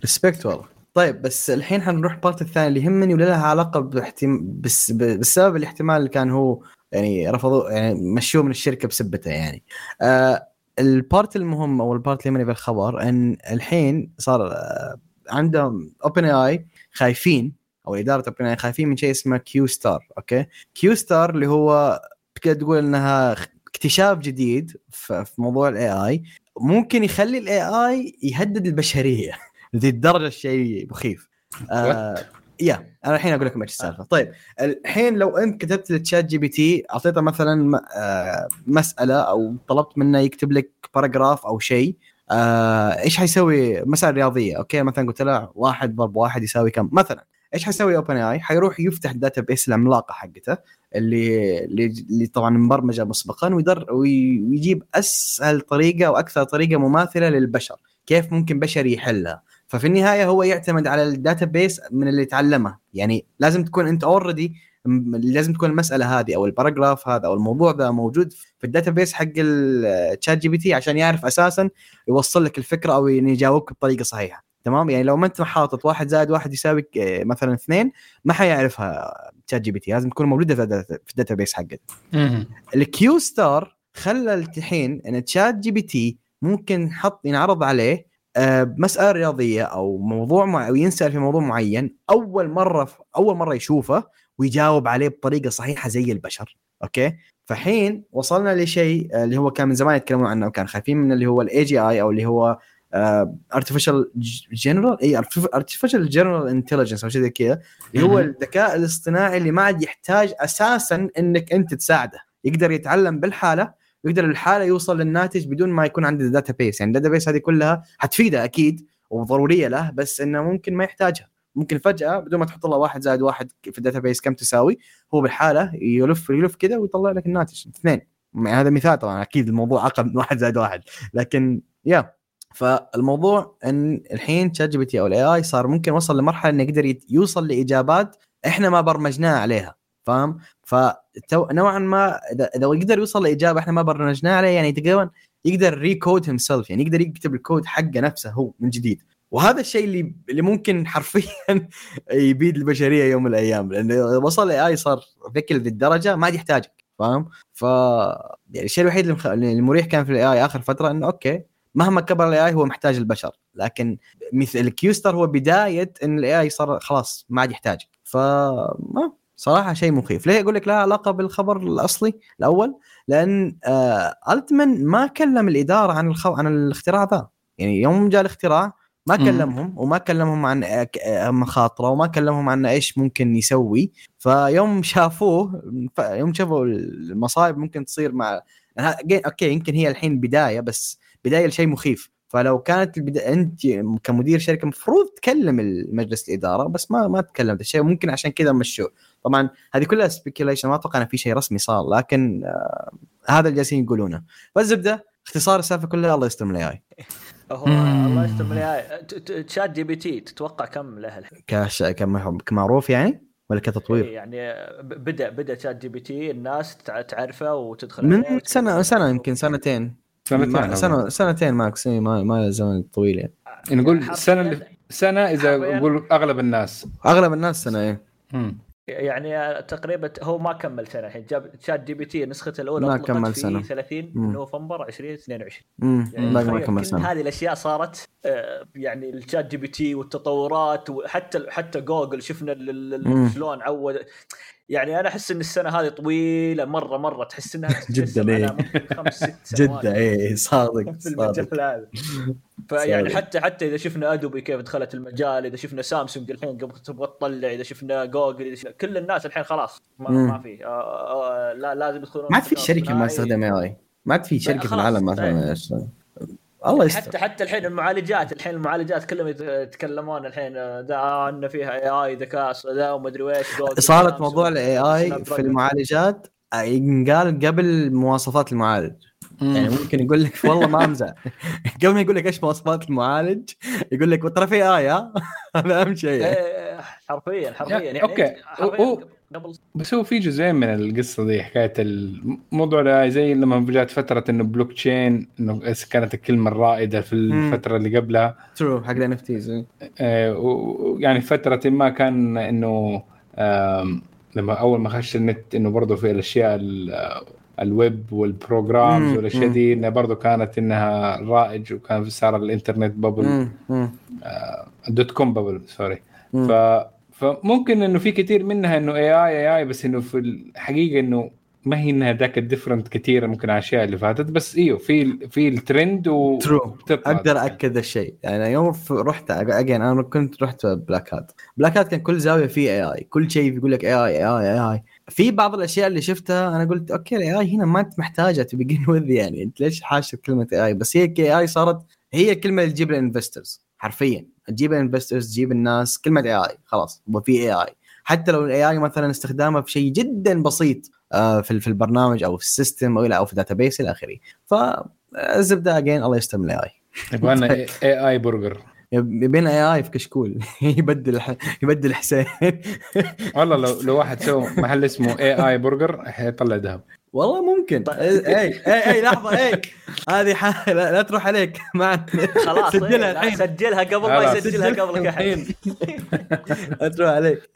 a respect والله. طيب بس الحين حنروح ال part الثاني اللي يهمني ولا لها علاقة باحتم... بس... بالسبب الاحتمال اللي كان هو يعني رفضوا يعني مشوه من الشركة بسبته يعني. آه ال part المهم أو ال part اللي يهمني بالخبر إن الحين صار آه عندهم OpenAI خايفين أو إدارة OpenAI خايفين من شيء اسمه Q Star okay؟ Q Star اللي هو تقدر تقول إنها اكتشاف جديد في موضوع ال AI ممكن يخلي ال AI يهدد البشرية لذي الدرجة الشيء مخيف. آه يا أنا الحين أقول لكم إيش السالفة. طيب الحين لو أنت كتبت لل ChatGPT أعطيته مثلا آه مسألة أو طلبت منه يكتب لك paragraph أو شيء آه إيش حيسوي؟ مسألة رياضية okay؟ مثلا قلت له واحد ضرب واحد يساوي كم؟ مثلا إيش حيسوي OpenAI حيروح يفتح ال database العملاقة حقته. اللي اللي طبعا مبرمجة مسبقا ويدور ويجيب أسهل طريقة وأكثر طريقة مماثلة للبشر كيف ممكن بشر يحلها. ففي النهاية هو يعتمد على ال database من اللي تعلمه. يعني لازم تكون أنت already لازم تكون المسألة هذه أو ال paragraph هذا أو الموضوع ذا موجود في ال database حق ال ChatGPT عشان يعرف أساسا يوصل لك الفكرة أو يجاوبك بطريقة صحيحة. تمام؟ يعني لو ما أنت حاطط واحد زائد واحد يساوي مثلا اثنين ما حيعرفها ChatGPT لازم تكون موجوده في ال database حقك. ال Q Star خلى الحين إن ChatGPT ممكن حط ينعرض عليه آه، مسألة رياضية أو موضوع مع أو ينسأل في موضوع معين أول مرة أول مرة يشوفه ويجاوب عليه بطريقة صحيحة زي البشر. أوكي؟ فحين وصلنا لشيء آه، اللي هو كان من زمان يتكلمون عنه وكان خايفين من اللي هو ال AGI أو اللي هو artificial general اي artificial general intelligence أو شيء زي كذا اللي هو الذكاء الاصطناعي اللي ما عاد يحتاج أساسا إنك أنت تساعده. يقدر يتعلم بالحالة ويقدر الحالة يوصل للناتج بدون ما يكون عنده database يعني ال database هذه كلها حتفيده أكيد وضرورية له بس إنه ممكن ما يحتاجها. ممكن فجأة بدون ما تحط له واحد زائد واحد في ال database كم تساوي هو بالحالة يلف يلف كذا ويطلع لك الناتج. اثنين. يعني هذا مثال طبعا أكيد الموضوع أقل من واحد زائد واحد. لكن يا فالموضوع إن الحين ChatGPT أو ال AI صار ممكن وصل لمرحلة إنه يقدر يوصل لإجابات إحنا ما برمجناها عليها فاهم؟ فنوعا ما إذا يقدر يوصل لإجابة إحنا ما برمجناها عليها يعني تقريبا يقدر recode himself يعني يقدر يكتب الكود حقه نفسه هو من جديد وهذا الشيء اللي اللي ممكن حرفيا يبيد البشرية يوم من الأيام لأنه وصل ال AI صار ذكي لهذه الدرجه ما عاد يحتاجك فاهم؟ ف يعني الشيء الوحيد المريح كان في ال AI آخر فترة إنه أوكي مهما كبر ال AI هو محتاج البشر لكن مثل ال Q-Star هو بداية إن ال AI صار خلاص ما عاد يحتاج ف صراحة شيء مخيف. ليه أقول لك لها علاقة بالخبر الأصلي الأول؟ لأن آه ألتمان ما كلم الإدارة عن الخو... عن الاختراع ذا. يعني يوم جاء الاختراع ما كلمهم وما كلمهم عن مخاطرة وما كلمهم عن إيش ممكن يسوي. فيوم شافوه يوم شافوا المصايب ممكن تصير مع أوكي يمكن هي الحين بداية بس بداية لشيء مخيف. فلو كانت البدا... أنت كمدير شركة المفروض تكلم المجلس الإدارة بس ما ما تكلمت. الشيء ممكن عشان كذا مشوه. طبعا هذه كلها speculation ما أتوقع ان في شيء رسمي صار لكن آه هذا اللي جالسين يقولونه. فالزبده اختصار السالفة كلها الله يستر من ال AI. هو الله يستر من الإي ChatGPT تتوقع كم له؟ كاش كمعروف يعني؟ ولا كتطوير؟ إيه، يعني بدأ بدأ ChatGPT الناس تعرفه وتدخل من سنة سنة يمكن سنتين. سنتين سنة سنتين max. ما ما زمن طويل يعني. نقول سنة سنة إذا نقول أغلب الناس. أغلب الناس سنة إيه يعني تقريبا هو ما كمل سنة الحين. جاب ChatGPT نسخته الأولى ما كمل سنة. 30 نوفمبر 2022 يعني ما كمل سنة. هذه الأشياء صارت آه، يعني ال ChatGPT والتطورات وحتى حتى جوجل شفنا شلون عود يعني أنا أحس إن السنة هذه طويلة مرة مرة تحس إنها جدا إيه. خمس ست سنوات. جدا إيه صادق في المجال هذا. فيعني حتى حتى إذا شفنا أدوبي كيف دخلت المجال إذا شفنا سامسونج الحين قبل تبغى تطلع إذا شفنا جوجل إذا شفنا كل الناس الحين خلاص ما, ما في. آه آه, آه، لا لازم يدخلون ما في شركة ما تستخدم AI ما في شركة في العالم ما الله يستر. حتى حتى الحين المعالجات الحين المعالجات كلهم يتكلمون الحين ذا آن فيها AI ذكاء ذا وما أدري إيش صارت موضوع ال AI في المعالجات ينقال قبل مواصفات المعالج. يعني ممكن يقول لك والله ما أمزح. قبل ما يقول لك إيش مواصفات المعالج يقول لك ترى في AI هذا أهم شيء. إيه، حرفيا حرفيا. يعني أوكي. قبل بس هو في جزئين من القصة دي حكاية الموضوع زي لما جات فترة إنه بلوك تشين إنه كانت الكلمة الرائدة في الفترة اللي قبلها. true حق ال NFTs يعني فترة ما كان إنه لما أول ما خش النت إنه برضه في الأشياء ال web وال programs والأشياء دي إنها برضه كانت إنها رائج وكان صار الإنترنت bubble dot-com bubble sorry ف فممكن إنه في كثير منها إنه AI AI بس إنه في الحقيقة إنه ما هي إنها ذاك ال different كثيره ممكن على الأشياء اللي فاتت. بس إيوه في في الترند و true أقدر أكد الشيء. يعني يوم رحت اجين أنا كنت رحت بلاك هات بلاك هات كان كل زاوية فيه اي اي كل شيء يقول لك اي اي اي اي اي اي في بعض الأشياء اللي شفتها أنا قلت أوكي الاي اي هنا ما أنت محتاجه تبي جين وذ يعني. أنت ليش حاشر كلمة اي اي بس هي اي اي صارت هي الكلمة اللي تجيب الانفسترز حرفيا. تجيب الانفسترز تجيب الناس كلمه اي اي خلاص وفي اي اي حتى لو الاي اي مثلا استخدامه في شيء جدا بسيط آه، في في البرنامج أو في السيستم أو أو في الداتا بيس إلى آخره. فالزبده again الله يستر من ال AI يبغى AI burger. يبين AI في كشكول. يبدل يبدل حسين. والله لو لو واحد سوى محل اسمه AI burger حيطلع ذهب. والله ممكن. طيب. AI اي لحظة اي هذه ح... لا, لا تروح عليك. ما خلاص سجلها الحين. سجلها قبل ما يسجلها قبلك الحين. لا تروح عليك.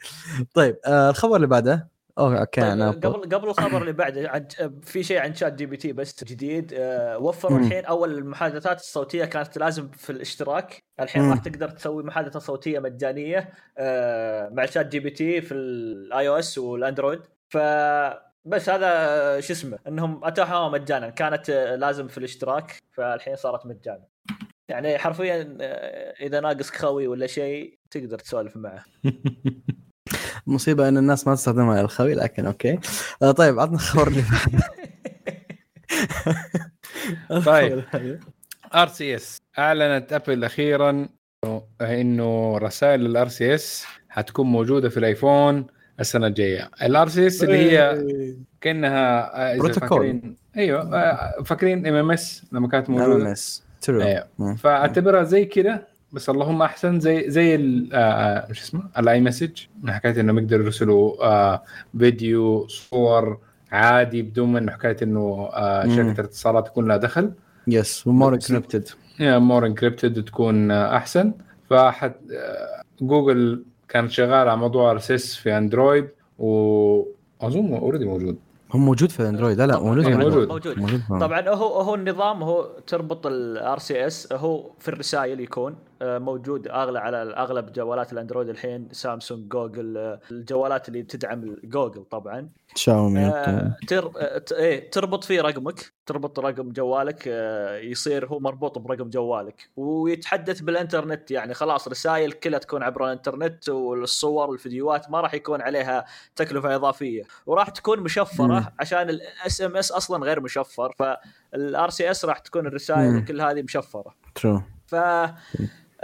طيب آه الخبر اللي بعده. أوكي طيب أنا قبل قبل الخبر اللي بعده عن في شيء عن ChatGPT بس جديد. آه وفروا الحين أول المحادثات الصوتية كانت لازم في الاشتراك. الحين راح تقدر تسوي محادثة صوتية مجانية آه مع ChatGPT في ال iOS وال Android. ف بس هذا شو اسمه انهم اتاحوها مجانا. كانت لازم في الاشتراك فالحين صارت مجانا. يعني حرفيا إذا ناقصك خوي ولا شيء تقدر تسولف معه. مصيبة إن الناس ما تستخدمها الخوي لكن أوكي. آه طيب عطنا خبر اللي طيب. RCS أعلنت أبل أخيرا إنه رسائل ال RCS حتكون موجودة في الآيفون. السنة الجاية. ال RCS اللي هي إيه. كأنها آه، بروتوكول. أيوه آه، فاكرين MMS لما كانت موجودة؟ MMS true أيوه. فأعتبرها زي كذا بس اللهم أحسن زي زي آه، شو اسمه؟ ال iMessage من حكاية إنهم يقدروا يرسلوا فيديو صور عادي بدون من حكاية إنه شركة الاتصالات يكون لها دخل. Yes more encrypted more encrypted تكون أحسن. فحت جوجل كانت شغاله على موضوع R في أندرويد واظن already موجود. هو موجود في أندرويد. لا لا موجود. موجود, موجود. موجود. طبعا هو هو النظام هو تربط ال RCS هو في الرسائل يكون. موجود أغلى على أغلب جوالات الأندرويد الحين سامسونج جوجل الجوالات اللي تدعم جوجل طبعا. شاومي آه تر... آه إيه تربط فيه رقمك تربط رقم جوالك آه يصير هو مربوط برقم جوالك ويتحدث بالإنترنت يعني خلاص رسائل كلها تكون عبر الإنترنت والصور والفيديوهات ما راح يكون عليها تكلفة إضافية. وراح تكون مشفرة مم. عشان ال SMS أصلا غير مشفر فال RCS راح تكون الرسائل وكل هذه مشفرة. True ف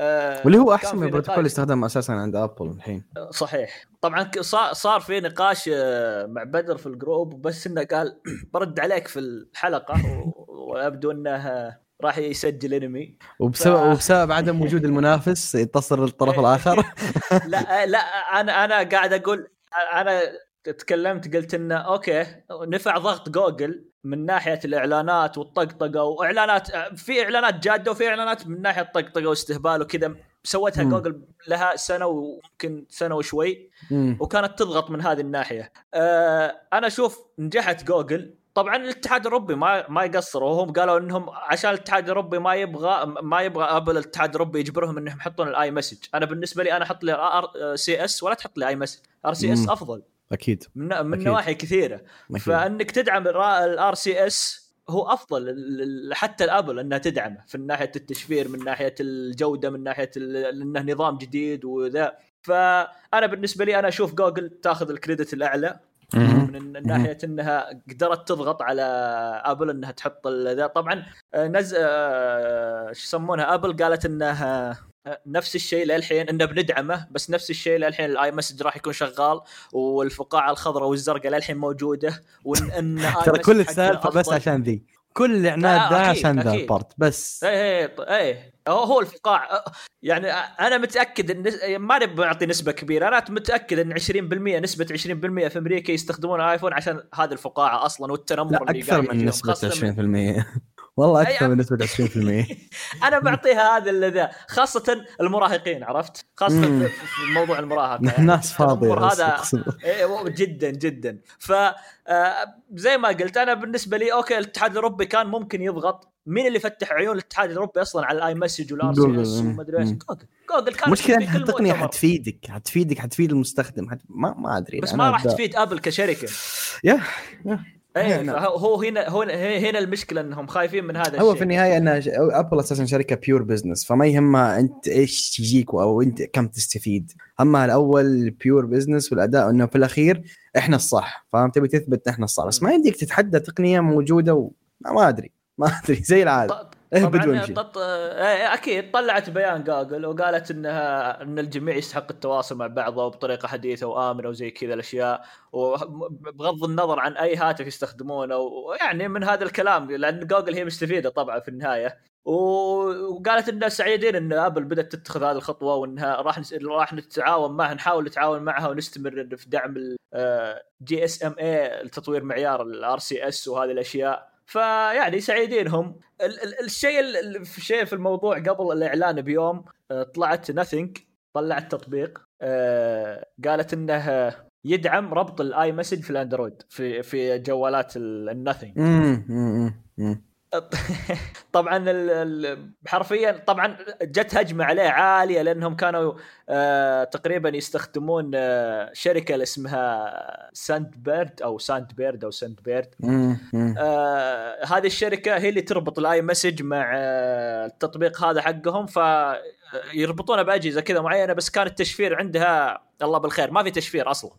آه واللي هو أحسن من البروتوكول يستخدم أساسا عند أبل الحين. صحيح. طبعا صار في نقاش آه، مع بدر في ال group بس إنه قال برد عليك في الحلقة ويبدو إنه راح يسجل انمي وبسبب ف... وبسبب عدم وجود المنافس يتصل للطرف الآخر. لا لا أنا أنا قاعد أقول أنا تكلمت قلت إنه أوكي نفع ضغط جوجل من ناحية الإعلانات والطقطقة وإعلانات في إعلانات جادة وفي إعلانات من ناحية الطقطقه واستهبال وكذا سوتها جوجل لها سنة ويمكن سنة وشوي مم. وكانت تضغط من هذه الناحية. آه أنا أشوف نجحت جوجل. طبعا الاتحاد الأوروبي ما ما يقصروا. وهم قالوا إنهم عشان الاتحاد الأوروبي ما يبغى ما يبغى ابل الاتحاد الأوروبي يجبرهم إنهم يحطون ال iMessage أنا بالنسبة لي أنا أحط لي RCS ولا تحط لي iMessage RCS أفضل. أكيد من, من أكيد. نواحي كثيرة. أكيد. فإنك تدعم ال RCS هو أفضل حتى الأبل إنها تدعمه في ناحية التشفير من ناحية الجودة من ناحية إنه نظام جديد وذا. فأنا بالنسبة لي أنا أشوف جوجل تأخذ ال credit الأعلى. من ناحية إنها قدرت تضغط على أبل إنها تحط ذا. طبعا آه، نز آه، شو يسمونها؟ أبل قالت إنها نفس الشيء للحين إنه بندعمه بس نفس الشيء للحين ال iMessage راح يكون شغال والفقاعة الخضراء والزرقاء للحين موجودة وان ترى كل السالفة بس عشان ذي. كل الإعلانات ده عشان ذا ال part بس. اي اي اي هو الفقاع يعني أنا متأكد إن ما نبي نعطي نسبة كبيرة أنا متأكد إن 20% نسبة 20% في أمريكا يستخدمون ايفون عشان هذه الفقاعة أصلا والتنمر اللي أكثر من نسبة 20% والله أكثر من نسبة 20% أنا بعطيها هذا اللي خاصة المراهقين عرفت؟ خاصة في موضوع المراهقة. الناس فاضية هذا إيه، جدا جدا. ف آه، زي ما قلت أنا بالنسبة لي أوكي الاتحاد الأوروبي كان ممكن يضغط. مين اللي فتح عيون الاتحاد الأوروبي أصلا على ال iMessage وال RCS ومدري إيش؟ جوجل. جوجل كان المشكلة انها التقنيه حتفيدك حتفيدك حتفيد المستخدم. حت... ما ما أدري بس ما راح تفيد أبل كشركة. Yeah yeah. إيه هو هنا هو هنا المشكلة إنهم خايفين من هذا الشيء. هو في النهاية إن ابل أساسا شركة pure business فما يهمها أنت إيش تجيك أو أنت كم تستفيد. همها الأول pure business والأداء إنه في الأخير إحنا الصح فاهم؟ تبي تثبت إحنا الصح. بس ما يمديك تتحدى تقنية موجودة وما أدري. ما أدري زي العادة. اهبد وامشي طط... إيه، أكيد طلعت بيان جوجل وقالت إنها إن الجميع يستحق التواصل مع بعضه وبطريقه حديثة وآمنة وزي كذا الأشياء. وبغض النظر عن أي هاتف يستخدمونه ويعني من هذا الكلام لأن جوجل هي مستفيدة طبعا في النهاية. وقالت انها سعيدين إن أبل بدأت تتخذ هذه الخطوة وانها راح راح نتعاون معها نحاول نتعاون معها ونستمر في دعم ال GSMA لتطوير معيار ال RCS وهذه الأشياء. فيعني سعيدين هم. الشيء الشيء في الموضوع قبل الإعلان بيوم آه، طلعت Nothing طلعت تطبيق آه، قالت إنه يدعم ربط ال iMessage في الأندرويد في في جوالات ال Nothing طبعا حرفيا طبعا جت هجمة عليه عالية لأنهم كانوا آه تقريبا يستخدمون آه شركة اللي اسمها Sunbird أو Sunbird أو Sunbird آه هذه الشركة هي اللي تربط ال iMessage مع التطبيق هذا حقهم ف يربطونه بأجهزة كذا معينة بس كان التشفير عندها الله بالخير ما في تشفير أصلا.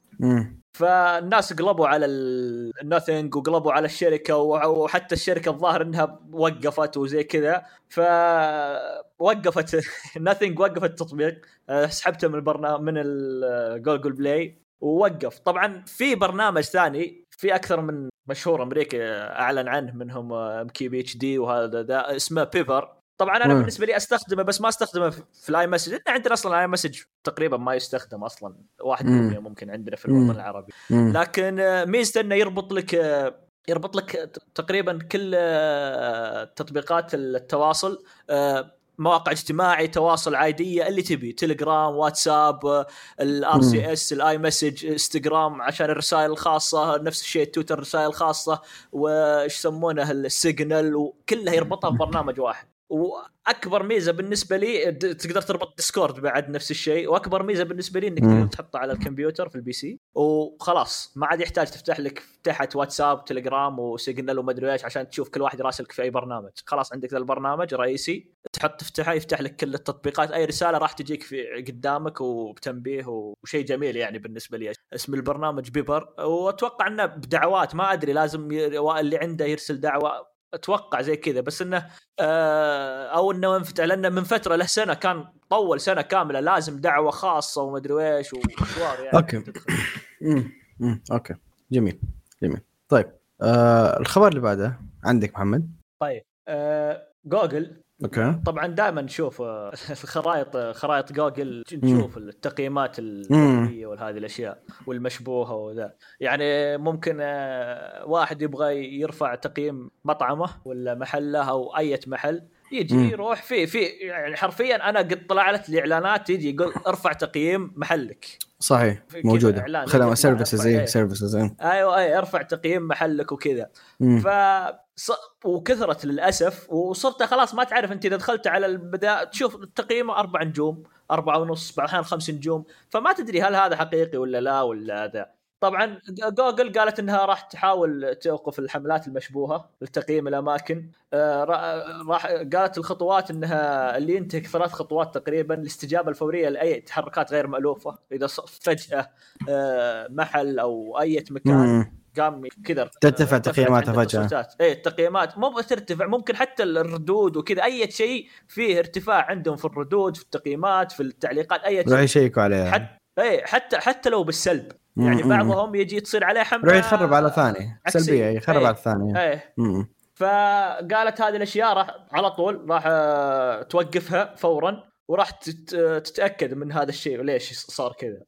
فالناس قلبوا على ال Nothing وقلبوا على الشركة وحتى الشركة الظاهر إنها وقفت وزي كذا. فوقفت Nothing وقفت التطبيق. آه، سحبته من البرنامج من ال Google Play ووقف. طبعا في برنامج ثاني في أكثر من مشهور أمريكي أعلن عنه منهم ام كي بي اتش دي وهذا اسمه Beeper طبعا أنا بالنسبة لي أستخدمه بس ما أستخدمه في ال iMessage. لأن عندنا أصلا ال iMessage تقريبا ما يستخدم أصلا. واحد ممكن عندنا في الوطن العربي. لكن آه، ميزته إنه يربط لك آه، يربط لك تقريبا كل آه، تطبيقات التواصل مواقع اجتماعي تواصل عادية اللي تبي. تليجرام واتساب ال RCS ال iMessage إنستغرام عشان الرسائل الخاصة نفس الشيء تويتر الرسائل الخاصة وش يسمونه السيجنال وكلها يربطها ببرنامج واحد. وأكبر ميزة بالنسبة لي تقدر تربط ديسكورد بعد نفس الشيء وأكبر ميزة بالنسبة لي إنك تقدر تحطه على الكمبيوتر في ال PC. وخلاص ما عاد يحتاج تفتح لك تحت واتساب تليجرام وسيجنال وما أدري إيش عشان تشوف كل واحد راسلك في أي برنامج. خلاص عندك ذا البرنامج رئيسي تحط تفتحه يفتح لك كل التطبيقات. أي رسالة راح تجيك في قدامك وبتنبيه وشيء جميل يعني بالنسبة لي. اسم البرنامج Beeper وأتوقع إنه بدعوات ما أدري لازم اللي عنده يرسل دعوة. أتوقع زي كذا بس إنه آه أو إنه انفتح لأنه من فترة له سنة كان طول سنة كاملة لازم دعوة خاصة وما ادري إيش ومشوار يعني. أوكي. أوكي. جميل. جميل. طيب آه الخبر اللي بعده عندك محمد؟ طيب آه جوجل أوكي. طبعا دائما نشوف الخرائط آه، خرائط جوجل نشوف التقييمات الفنيه وهذه الأشياء والمشبوهة وذا. يعني ممكن آه، واحد يبغى يرفع تقييم مطعمه ولا محله أو أي محل يجي مم. يروح في في يعني حرفيا أنا قد طلعت لي اعلانات يجي يقول ارفع تقييم محلك. صحيح موجودة. خدمات services اي services أيوه اي ارفع تقييم محلك وكذا. ف وكثرت للأسف وصرت خلاص ما تعرف أنت إذا دخلت على البدايه تشوف التقييم أربع نجوم أربعة ونص بعض الاحيان خمس نجوم فما تدري هل هذا حقيقي ولا لا ولا هذا طبعا جوجل قالت إنها راح تحاول توقف الحملات المشبوهة لتقييم الأماكن. آه، راح قالت الخطوات إنها اللي ينتهك ثلاث خطوات تقريبا الاستجابة الفورية لأي تحركات غير مألوفة إذا فجأة آه، محل أو أي مكان. قام كذا. ترتفع تقييماتها فجأة. اي التقييمات. مو بس ترتفع ممكن حتى الردود وكذا. أي شيء فيه ارتفاع عندهم في الردود في التقييمات في التعليقات أي شيء. راح يشيكوا عليها حتى اي حتى حتى لو بالسلب. يعني بعضهم يجي تصير عليه حملة راح يخرب على ثاني. سلبية يخرب إيه. على الثانية إيه. فقالت هذه الأشياء راح على طول راح آه، توقفها فورا. وراح تتأكد من هذا الشيء وليش صار كذا.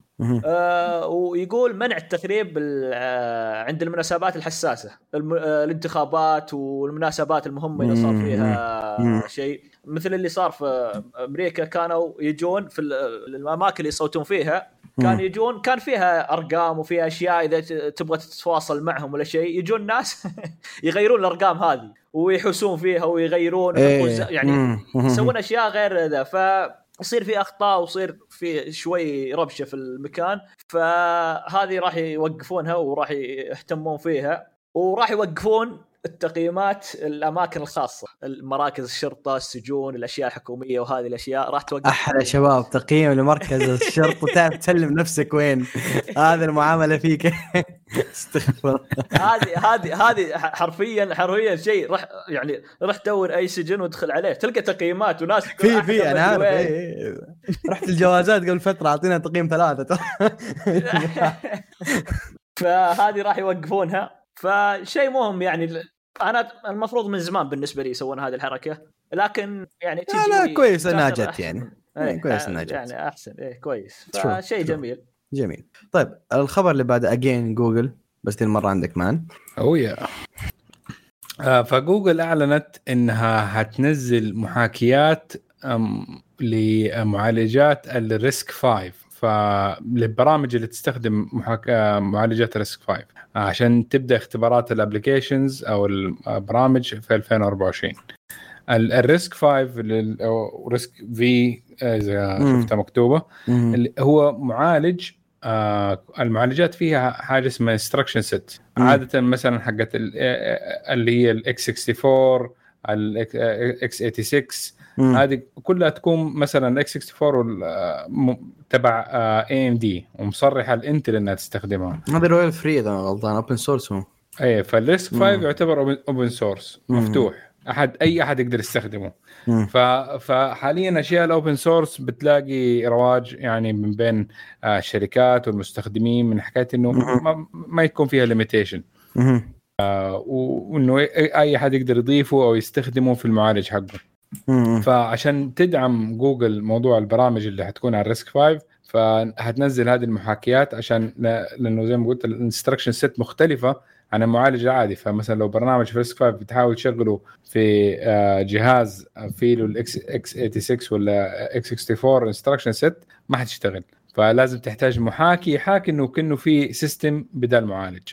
آه ويقول منع التخريب آه عند المناسبات الحساسة. آه الانتخابات والمناسبات المهمة إذا صار فيها شيء. مثل اللي صار في أمريكا كانوا يجون في الأماكن اللي يصوتون فيها كان يجون كان فيها أرقام وفيها أشياء إذا تبغى تتواصل معهم ولا شيء يجون ناس يغيرون الأرقام هذه ويحوسون فيها ويغيرون إيه. يعني يسوون أشياء غير ذا. ف يصير في أخطاء ويصير في شوي ربشة في المكان. فهذه راح يوقفونها وراح يهتمون فيها. وراح يوقفون التقييمات الأماكن الخاصة مراكز الشرطة السجون الأشياء الحكومية وهذه الأشياء راح توقف. أحلى شباب تقييم لمركز الشرطة. تعرف تسلم نفسك وين؟ هذه المعاملة فيك. استغفر هذه هذه هذه حرفيا حرفيا شيء. راح يعني راح تدور أي سجن وادخل عليه. تلقى تقييمات وناس في في أنا عارف. إيه. رحت الجوازات قبل فترة أعطينا تقييم ثلاثة. فهذه راح يوقفونها. فشيء مهم يعني أنا المفروض من زمان بالنسبة لي يسوون هذه الحركة لكن يعني لا, لا كويس انها جت يعني. إيه كويس انها جت يعني أحسن. إيه كويس. فشيء جميل. جميل. طيب الخبر اللي بعده اجين جوجل بس دي المرة عندك مان. اوه آه فجوجل أعلنت إنها هتنزل محاكيات لمعالجات ال RISC 5 فللبرامج اللي تستخدم محاك... معالجات RISC 5 عشان تبدأ اختبارات ال applications أو البرامج في 2024 ال RISC 5 أو RISC-V إذا شفتها مكتوبة. اللي هو معالج آه المعالجات فيها حاجة اسمها instruction set عادة مثلا حقت اللي هي ال x 64 ال x 86 هذه كلها تكون مثلا x 64 تبع AMD ومصرحة الانتل إنها تستخدمها. هذا royalty free إذا غلطان open source هو اي فال RISC 5 يعتبر open source مفتوح. أحد أي أحد يقدر يستخدمه. ف... فحاليا أشياء ال open source بتلاقي رواج يعني من بين الشركات والمستخدمين من حكاية إنه ما, ما يكون فيها limitation آه وإنه أي أحد يقدر يضيفه أو يستخدمه في المعالج حقه. فعشان تدعم جوجل موضوع البرامج اللي حتكون على ال RISC 5 فهتنزل هذه المحاكيات عشان لأنه زي ما قلت ال instruction set مختلفة عن المعالج العادي. فمثلا لو برنامج في RISC 5 بتحاول تشغله في آه، جهاز فيه له ال x x 86 ولا x 64 instruction set ما حتشتغل. فلازم تحتاج محاكي يحاكي إنه كأنه في system بدل معالج.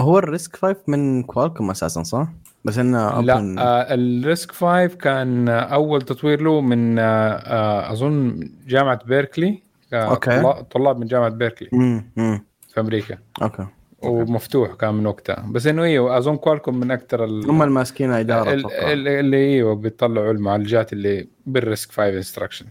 هو ال RISC 5 من كوالكم أساسا صح؟ بس إنه لا آه ال RISC 5 كان أول تطوير له من آه, آه أظن جامعة بيركلي أوكي. طلاب من جامعة بيركلي مم. في أمريكا. أوكي. ومفتوح كان من وقتها. بس إنه أيوه أظن كوالكم من أكثر هم الماسكين اداره اللي أيوه بيطلعوا المعالجات اللي بال RISC 5 instruction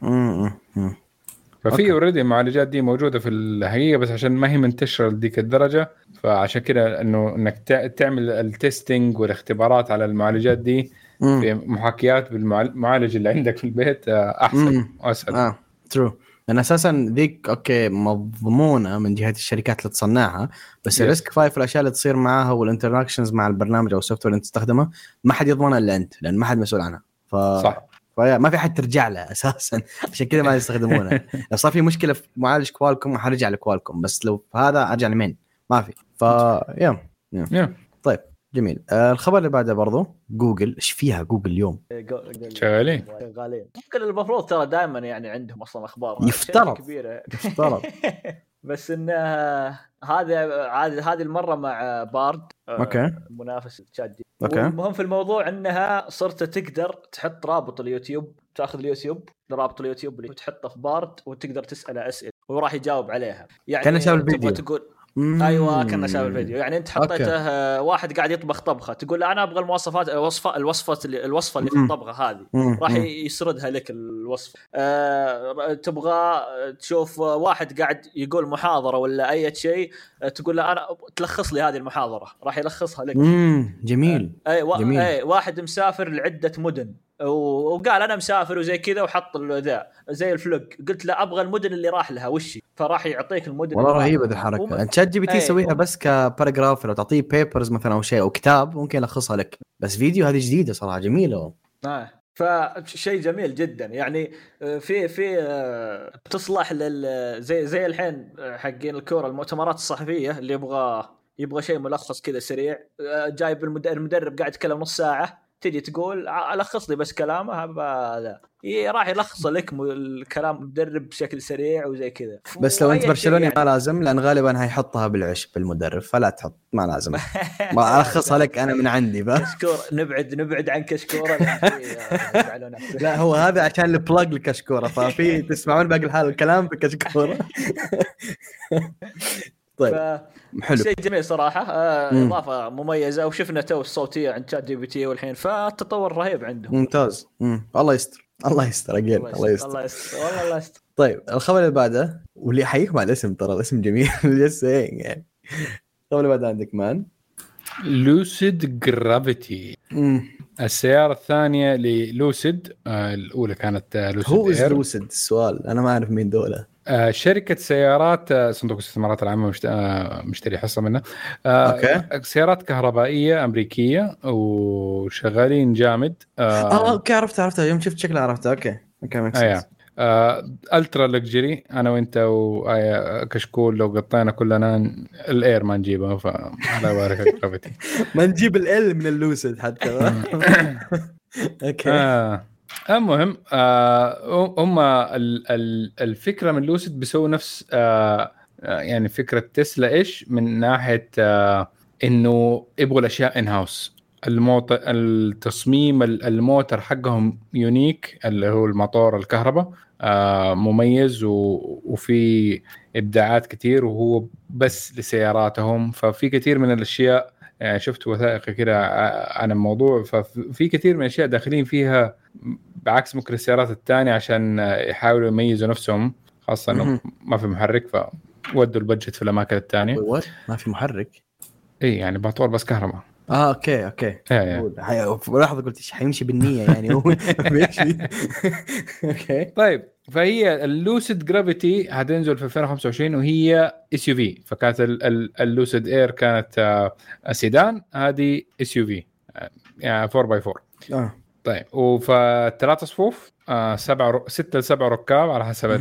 ففي already المعالجات دي موجودة في الحقيقة بس عشان ما هي منتشرة لديك الدرجة فعشان كده إنه إنك تعمل ال testing والاختبارات على المعالجات دي في محاكيات بالمعالج اللي عندك في البيت آه، أحسن واسهل آه true لأن أساسا ذيك أوكي مضمونة من جهه الشركات اللي تصنعها بس ال RISC five الأشياء اللي تصير معاها وال interactions مع البرنامج أو ال software اللي أنت تستخدمه ما حد يضمنها إلا أنت لأن ما حد مسؤول عنها. ف صح. فما في حد ترجع له أساسا. عشان كذا ما يستخدمونه لو صار في مشكلة في معالج كوالكم حرجع لكوالكم. بس لو هذا أرجع لمين؟ ما في. ف yeah. yeah. طيب جميل. آه الخبر اللي بعده برضو جوجل إيش فيها جوجل اليوم؟ شغالين. شغالين. جوجل المفروض ترى دائما يعني عندهم أصلا أخبار. يفترض. كبيرة. يفترض. بس انه هذا هذه المرة مع بارد آه، أوكي. منافس تشات أوكي. المهم في الموضوع إنها صرت تقدر تحط رابط اليوتيوب تأخذ اليوتيوب رابط اليوتيوب اللي تحطه في بارد وتقدر تسأله أسئلة وراح يجاوب عليها. يعني كان شاف الفيديو. تقول أيوه كنا شاف الفيديو. يعني أنت حطيته أوكي. واحد قاعد يطبخ طبخة تقول له أنا أبغى المواصفات الوصفة الوصفة اللي الوصفة اللي في الطبخة هذه. راح يسردها لك الوصفه أه تبغى تشوف واحد قاعد يقول محاضرة ولا أي شيء تقول له أنا تلخص لي هذه المحاضرة. راح يلخصها لك. امم جميل. أي و... جميل. أي واحد مسافر لعدة مدن. وقال أنا مسافر وزي كذا وحط ذا زي ال vlog قلت له أبغى المدن اللي راح لها وشي فراح يعطيك المدن والله رهيبة ذي الحركة. وم... ChatGPT يسويها بس ك paragraph لو تعطيه papers مثلا أو شيء أو كتاب ممكن يلخصها لك. بس فيديو هذه جديدة صراحة جميلة. آه. فشيء جميل جدا. يعني آه، في في آه، تصلح لل زي زي الحين آه، حقين الكورة المؤتمرات الصحفية اللي يبغى يبغى شيء ملخص كذا سريع جايب المدرب قاعد يتكلم نص ساعة. تجي تقول ألخص لي بس كلامه هذا راح يلخص لك الكلام المدرب بشكل سريع وزي كذا. بس لو أنت برشلوني يعني. ما لازم لأن غالبا هيحطها بالعشب بالمدرب فلا تحط ما لازم. ما ألخصها لك أنا من عندي بس كشكور نبعد نبعد عن كشكورة. لا هو هذا عشان البلاج لكشكورة ففي تسمعون باقي الحال الكلام في كشكورة. طيب. حلو. شيء جميل صراحة. آه إضافة مميزة وشفنا تو الصوتية عند شات جي بي تي والحين فالتطور رهيب عندهم. ممتاز. مم. الله يستر. الله يستر اجين الله يستر الله يستر. والله الله يستر. طيب الخبر اللي بعده واللي يحييكم على الاسم ترى الاسم جميل. جست يعني. الخبر اللي بعده عندك man. Lucid Gravity السيارة الثانية ل Lucid آه الأولى كانت Lucid who is Lucid السؤال. أنا ما أعرف مين دولة. آه شركة سيارات آه صندوق الاستثمارات العامة مشت... آه مشتري حصة منها okay. سيارات كهربائية أمريكية وشغالين جامد. آه, okay عرفت عرفتها يوم شفت شكلها عرفتها okay. okay آه ultra luxury. أنا وأنت وكشكول لو قطينا كلنا ال Air ما نجيبه فلا يبارك ما نجيب ال من ال Lucid حتى. okay. آه. المهم آه هم الفكرة من Lucid بيسووا نفس آه, آه، يعني فكرة تسلا إيش؟ من ناحية آه إنه يبغوا الأشياء in house الموتر التصميم الموتر حقهم unique اللي هو الموتور الكهرباء آه مميز وفي إبداعات كثير وهو بس لسياراتهم. ففي كثير من الأشياء يعني شفت وثائقي كده عن الموضوع. ففي كثير من الأشياء داخلين فيها بعكس ممكن السيارات الثانية عشان يحاولوا يميزوا نفسهم خاصة إنه ما في محرك فودوا ال budget في الأماكن الثانية ما في محرك؟ اي يعني موتور بس كهرباء. آه okay okay. إيه لحظه قلت إيش حيمشي بالنية يعني هو بيمشي okay. طيب فهي ال Lucid Gravity هتنزل في 2025 وهي SUV فكانت ال Lucid Air كانت سيدان هذه SUV يعني 4 باي 4 آه. طيب وفي صفوف آه سبع ستة لسبع ركاب على حسب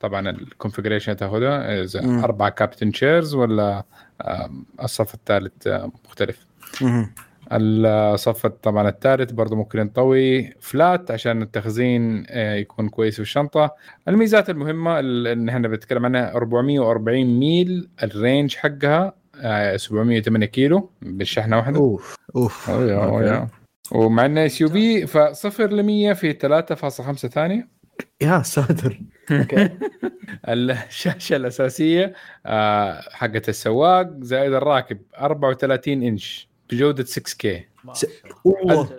طبعا ال configuration تاخذها إذا أربع captain chairs ولا آه الصف الثالث آه مختلف. الصف طبعا الثالث برضه ممكن نطوي flat عشان التخزين آه، يكون كويس في الشنطة. الميزات المهمة اللي إحنا بنتكلم عنها 440 ميل ال range حقها 708 كيلو بالشحنة واحدة. أوف أوف. أوه أوه ومع إنه SUV فصفر ل 100 في 3.5 ثانية. يا ساتر. okay. الشاشة الأساسية آه، حقت السواق زائد الراكب 34 إنش. بجودة 6 K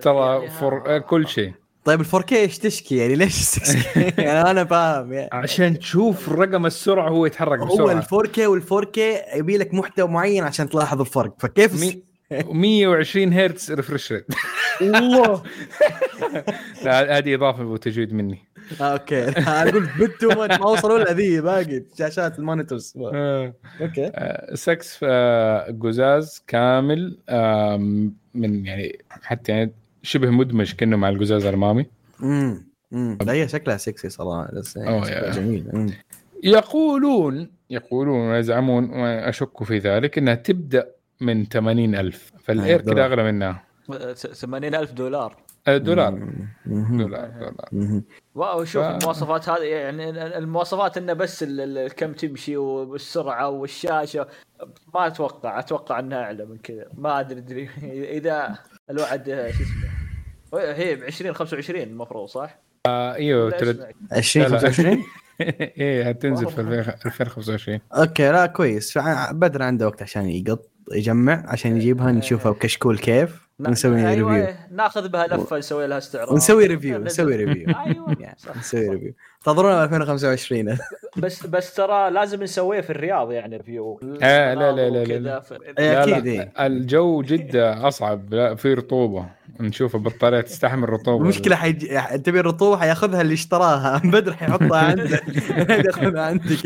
ترى for كل شيء. طيب ال 4 K إيش تشكي؟ يعني ليش 6 K يعني أنا فاهم يعني. عشان تشوف رقم السرعة هو يتحرك بسرعة. هو ال 4 K وال 4 K يبي لك محتوى معين عشان تلاحظ الفرق. فكيف مي... 120 هرتز refresh rate والله. لا هذه إضافة وتجويد مني. آه، okay. أنا أقول but ما وصلوا لها ذي باقي. شاشات ال monitors. آه. okay. آه، سكس قزاز كامل من يعني حتى يعني شبه مدمج كأنه مع القزاز الأمامي. امم امم هي شكلها سكسي صراحة بس يعني جميل. يقولون يقولون ويزعمون وأشك في ذلك إنها تبدأ من 80000 فال Air كذا أغلى منها. 80000 دولار. دولار. دولار دولار. wow شوف ف... المواصفات هذه يعني المواصفات إنه بس كم تمشي والسرعة والشاشة. ما أتوقع أتوقع إنها أعلى من كذا. ما أدري إذا الوعد شو اسمه؟ هي ب 20 25 المفروض صح؟ آه إيوه 20 25 إيه هتنزل في 2025 okay لا كويس. بدر عنده وقت عشان يقط يجمع عشان يجيبها نشوفها بكشكول كيف. ونسوي أيوة review ناخذ بها لفة نسوي لها استعراض. ونسوي review نسوي review أيوه. نسوي review انتظرونا 2025 بس بس ترى لازم نسويه في الرياض يعني review آه لا لا لا لا, لا, أكيد إيه. الجو جده أصعب لا في رطوبة. نشوف البطاريه تستحمل الرطوبة. المشكلة حيجي تبي الرطوبة حياخذها اللي اشتراها. بدر حيحطها عنده ياخذها عندك.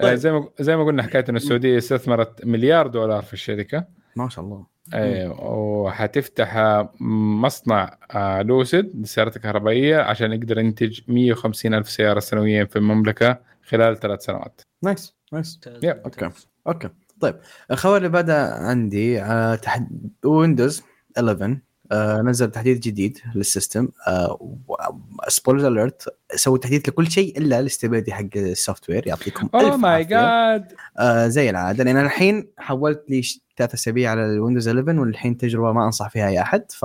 طيب. زي ما زي ما قلنا حكاية إن السعودية استثمرت مليار دولار في الشركة. ما شاء الله. أيوه وحتفتح مصنع آه، Lucid للسيارات الكهربائية عشان يقدر ينتج 150 ألف سيارة سنويا في المملكة خلال ثلاث سنوات. nice nice. okay okay. طيب الخبر اللي بدا عندي على تحديث Windows 11 آه نزل تحديث جديد لل system. آه spoiler alert سووا تحديث لكل شيء إلا ال stability حق ال software يعطيكم oh my God زي العادة لأن أنا الحين حولت لي ثلاث أسابيع على ال Windows 11 والحين تجربة ما أنصح فيها أي أحد ف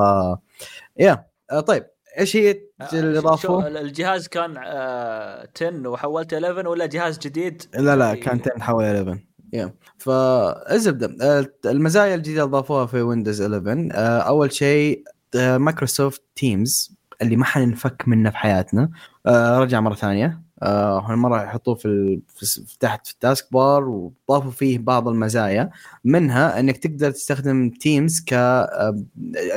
yeah آه طيب إيش هي الإضافة؟ الجهاز كان آه 10 وحولت 11 ولا جهاز جديد؟ لا لا كان 10 حول 11 yeah فالزبده آه، المزايا الجديدة أضافوها في Windows 11 آه، أول شيء Microsoft Teams اللي ما حننفك منه في حياتنا. آه، رجع مرة ثانية. هالمره يحطوه في, في تحت في ال task bar وضافوا فيه بعض المزايا. منها إنك تقدر تستخدم Teams ك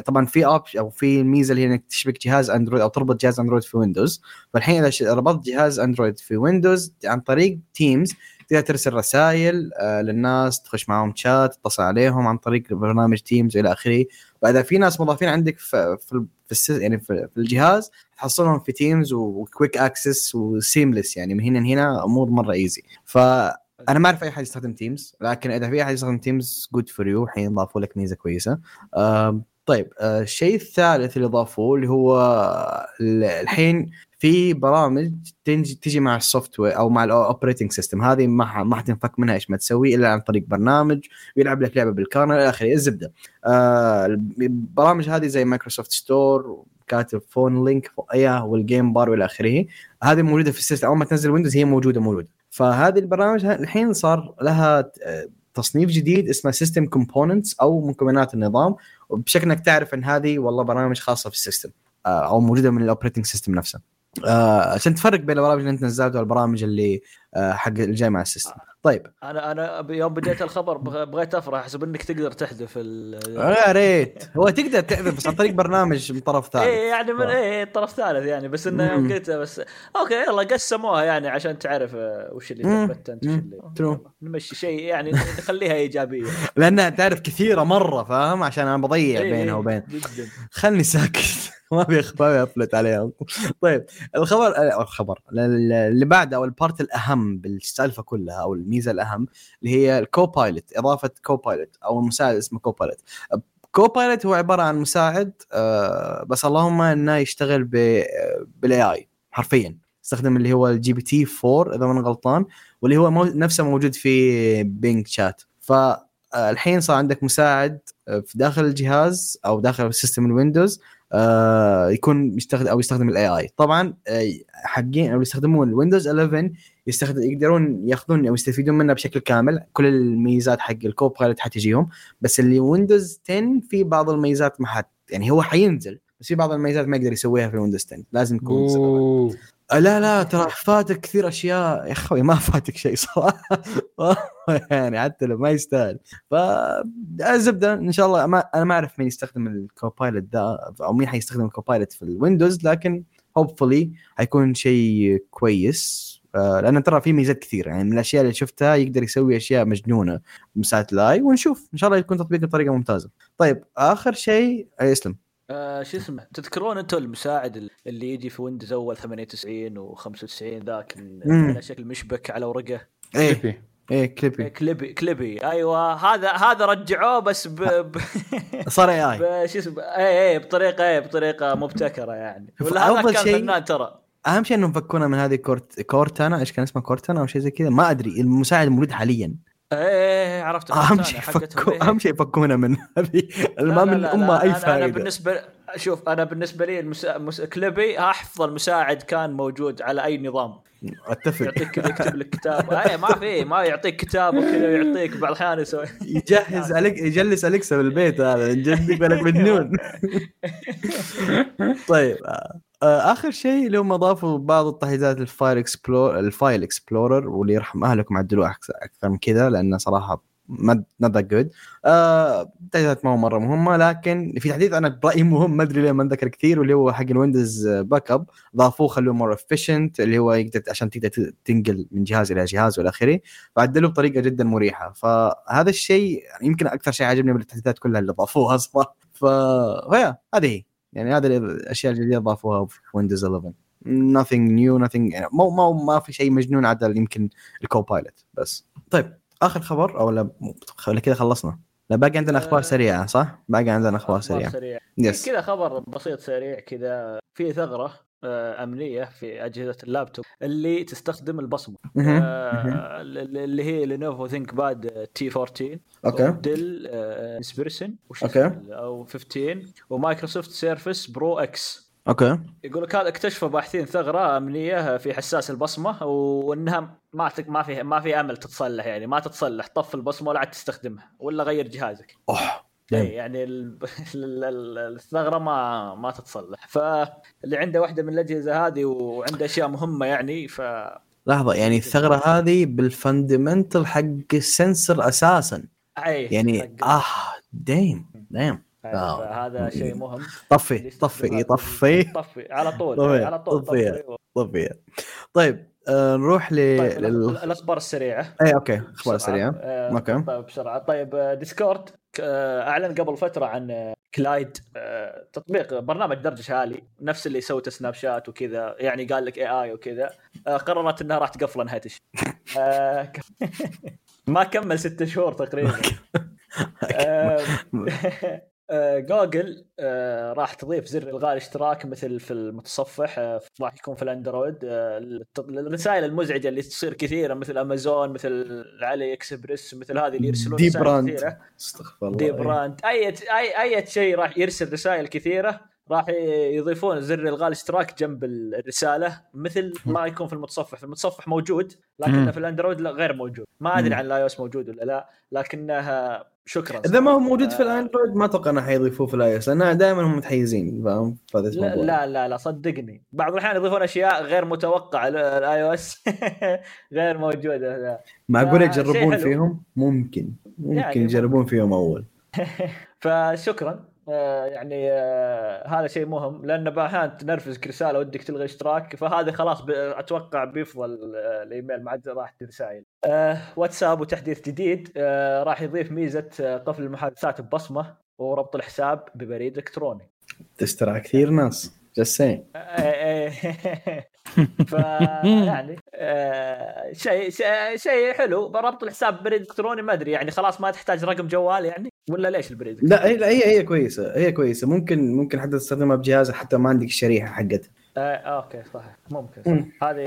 طبعا في option أو في ميزة اللي هي إنك تشبك جهاز Android أو تربط جهاز Android في Windows فالحين إذا ربطت جهاز Android في Windows عن طريق Teams تقدر ترسل رسائل آه، للناس تخش معهم شات تتصل عليهم عن طريق برنامج Teams والى آخره. فاذا في ناس مضافين عندك في في, يعني في, الجهاز تحصلهم في Teams و quick access و seamless يعني من هنا لهنا أمور مرة easy ف أنا ما أعرف أي أحد يستخدم Teams لكن إذا في أحد يستخدم Teams good for you الحين ضافوا لك ميزة كويسة. طيب آه الشيء الثالث اللي ضافوه اللي هو الحين في برامج تنجي تجي مع ال software أو مع ال operating system هذه ما ما حتنفك منها إيش ما تسوي إلا عن طريق برنامج ويلعب لك لعبة بال kernel إلى آخره. الزبدة. آه البرامج هذه زي Microsoft Store كاتب Phone Link اياه وال Game Bar وإلى آخره. هذه موجودة في ال system. أول ما تنزل Windows هي موجودة موجودة. فهذه البرامج الحين صار لها تصنيف جديد اسمه system components أو مكونات النظام. وبشكل إنك تعرف إن هذه والله برامج خاصة في ال system آه، أو موجودة من ال operating system نفسه. آه عشان تفرق بين البرامج اللي انت نزلتها والبرامج اللي آه حق الجاي مع ال system. طيب. أنا أنا يوم بديت الخبر بغيت أفرح أحسب إنك تقدر تحذف ال يا ريت. هو تقدر تحذف بس عن طريق برنامج من طرف ثالث. اي يعني من اي طرف ثالث يعني بس إنه يوم قلت بس okay يلا قسموها يعني عشان تعرف آه، وش اللي ثبت انت وش اللي ترو. نمشي شيء يعني نخليها إيجابية. لأنها تعرف كثيرة مرة فاهم؟ عشان أنا بضيع بينها وبين. خلني ساكت. ما في ما أفلت عليهم طيب الخبر آه، الخبر اللي بعده أو ال part الأهم بالسالفة كلها أو الميزة الأهم اللي هي ال Copilot إضافة Copilot أو المساعد اسمه Copilot Copilot هو عبارة عن مساعد آه، بس اللهم إنه يشتغل بال AI حرفيا. تستخدم اللي هو ال GPT 4 إذا ما غلطان واللي هو. نفسه موجود في Bing Chat فالحين صار عندك مساعد في داخل الجهاز أو داخل system ال Windows آه يكون يستخدم أو يستخدم ال AI طبعا آه حقين أو يستخدمون ال Windows 11 يستخدم يقدرون يأخذون أو يستفيدون منه بشكل كامل. كل الميزات حق ال Copilot حتجيهم. بس اللي Windows 10 في بعض الميزات ما حت يعني هو حينزل بس في بعض الميزات ما يقدر يسويها في ال Windows 10 لازم تكون لا لا ترى فاتك كثير أشياء. يا أخوي ما فاتك شيء صراحة. يعني حتى لو ما يستاهل. فالزبده إن شاء الله. ما أنا ما أعرف مين يستخدم ال Copilot ذا أو مين حيستخدم ال Copilot في ال Windows لكن hopefully حيكون شيء كويس. آه، لأن ترى في ميزات كثيرة. يعني من الأشياء اللي شفتها يقدر يسوي أشياء مجنونة بساعة ال AI ونشوف. إن شاء الله يكون تطبيق بطريقة ممتازة. طيب آخر شيء اسلم آه شو اسمه تذكرون أنتم المساعد اللي يجي في Windows أول 98 و95 ذاك على شكل مشبك على ورقة؟ إيه. إيه Clippy. إيه Clippy Clippy. أيوه هذا هذا رجعوه بس ب, ب... صار AI شو اسمه AI بطريقه اي بطريقة مبتكرة يعني. ولا هذا كان فنان ترى. أهم شيء إنهم فكونا من هذه Cort Cortana إيش كان اسمها Cortana أو شيء زي كذا؟ ما أدري المساعد موجود حاليا. إيه, إيه،, إيه، عرفت أهم شيء أهم شيء فكونا من هذه. ما من أمة أي فائده أنا بالنسبة شوف أنا بالنسبة لي المسا... مس... كليبي أفضل مساعد كان موجود على أي نظام. أتفق. يعطيك يكتب لك كتاب. اي ما في ما يعطيك كتاب وكذا يعطيك بعض الأحيان يسوي. يجهز عليك يجلس أليكسا بالبيت هذا جدك بالك مجنون طيب آه، آخر شيء اللي هم اضافوا بعض التحديثات الفايل اكسبلور الفايل إكسبلورر واللي يرحم أهلكم عدلوه أكثر من كذا لأنه صراحة ما ذات جود تحديثات ما هو مرة مهمة لكن في تحديث أنا برأيي مهم ما أدري ليه ما أنذكر كثير واللي هو حق ال Windows backup ضافوه خلوه more efficient اللي هو يقدر عشان تقدر تنقل من جهاز إلى جهاز وإلى آخره. فعدلوه بطريقة جدا مريحة. فهذا الشيء يمكن أكثر شيء عجبني من التحديثات كلها اللي ضافوها أصلا. ف هذه هي. يعني هذه الأشياء الجديدة ضافوها في Windows 11 nothing new nothing يعني مو مو ما في شيء مجنون عدل يمكن ال Copilot بس. طيب آخر خبر أو لا ولا كذا خلصنا. لا باقي عندنا أخبار آه، سريعة صح؟ باقي عندنا أخبار سريعة. سريع. yes كذا خبر بسيط سريع كذا في ثغرة. أمنية في أجهزة اللابتوب اللي تستخدم البصمة. آه اللي هي Lenovo ThinkPad T 14 okay. Dell Inspiron okay. أو 15 و Microsoft Surface Pro X. okay. يقول لك هذا اكتشفوا باحثين ثغرة أمنية في حساس البصمة وإنها ما ما في ما في أمل تتصلح يعني ما تتصلح طف البصمة ولا عاد تستخدمها ولا غير جهازك. أوه. أي يعني الثغرة ما ما تتصلح. فاللي عنده واحدة من الأجهزة هذه وعنده أشياء مهمة يعني ف لحظة يعني الثغرة هذه بال fundamental حق ال sensor أساسا. أي يعني آه damn damn هذا شيء مهم. طفي طفي طفي. طفي على طول طفي. على طول طفي طفي. طيب آه نروح ل طيب لل... الأخبار السريعة. اي okay أخبار سريعة. آه okay. طيب بسرعة. طيب Discord آه أعلن قبل فترة عن Clyde تطبيق برنامج درجه عالي نفس اللي سوته Snapchat وكذا يعني قال لك AI وكذا. قررت إنها راح تقفل نهايه آه ما كمل ست شهور تقريبا. جوجل آه، راح تضيف زر الغاء الاشتراك مثل في المتصفح آه، راح يكون في ال Android الرسائل المزعجة اللي تصير كثيرة مثل امازون مثل علي اكسبريس مثل هذه اللي يرسلون dbrand كثيرة. استغفر الله دي براند أي أي أي شيء راح يرسل رسائل كثيرة. راح يضيفون زر الغاء الاشتراك جنب الرسالة مثل ما يكون في المتصفح. في المتصفح موجود لكنه في الأندرويد لا غير موجود. ما أدري عن الاي موجود ولا لا لكنها شكرا إذا ما هو موجود في الأندرويد ما أتوقع إنه حيضيفوه في ال iOS لأن دائما هم متحيزين. فاهم لا, لا لا لا صدقني. بعض الأحيان يضيفون أشياء غير متوقعة ال iOS غير موجودة لا. معقول يجربون فيهم؟ ممكن. ممكن يعني يجربون فيهم أول. فشكرا. آه يعني آه هذا شيء مهم لأن أحيانا تنرفزك رسالة ودك تلغي اشتراك فهذا خلاص أتوقع بيفضل آه الإيميل ما عاد راح رسائل. واتساب وتحديث جديد راح يضيف ميزة قفل المحادثات ببصمة وربط الحساب ببريد إلكتروني. تسترى كثير ناس جسين فيعني آه شيء شيء حلو. ربط الحساب ببريد إلكتروني ما أدري يعني خلاص ما تحتاج رقم جوال يعني؟ ولا ليش البريد لا هي هي كويسة هي كويسة. ممكن ممكن حتى تستخدمها بجهازك حتى ما عندك الشريحه حقتها آه أوكي صحيح. ممكن هذه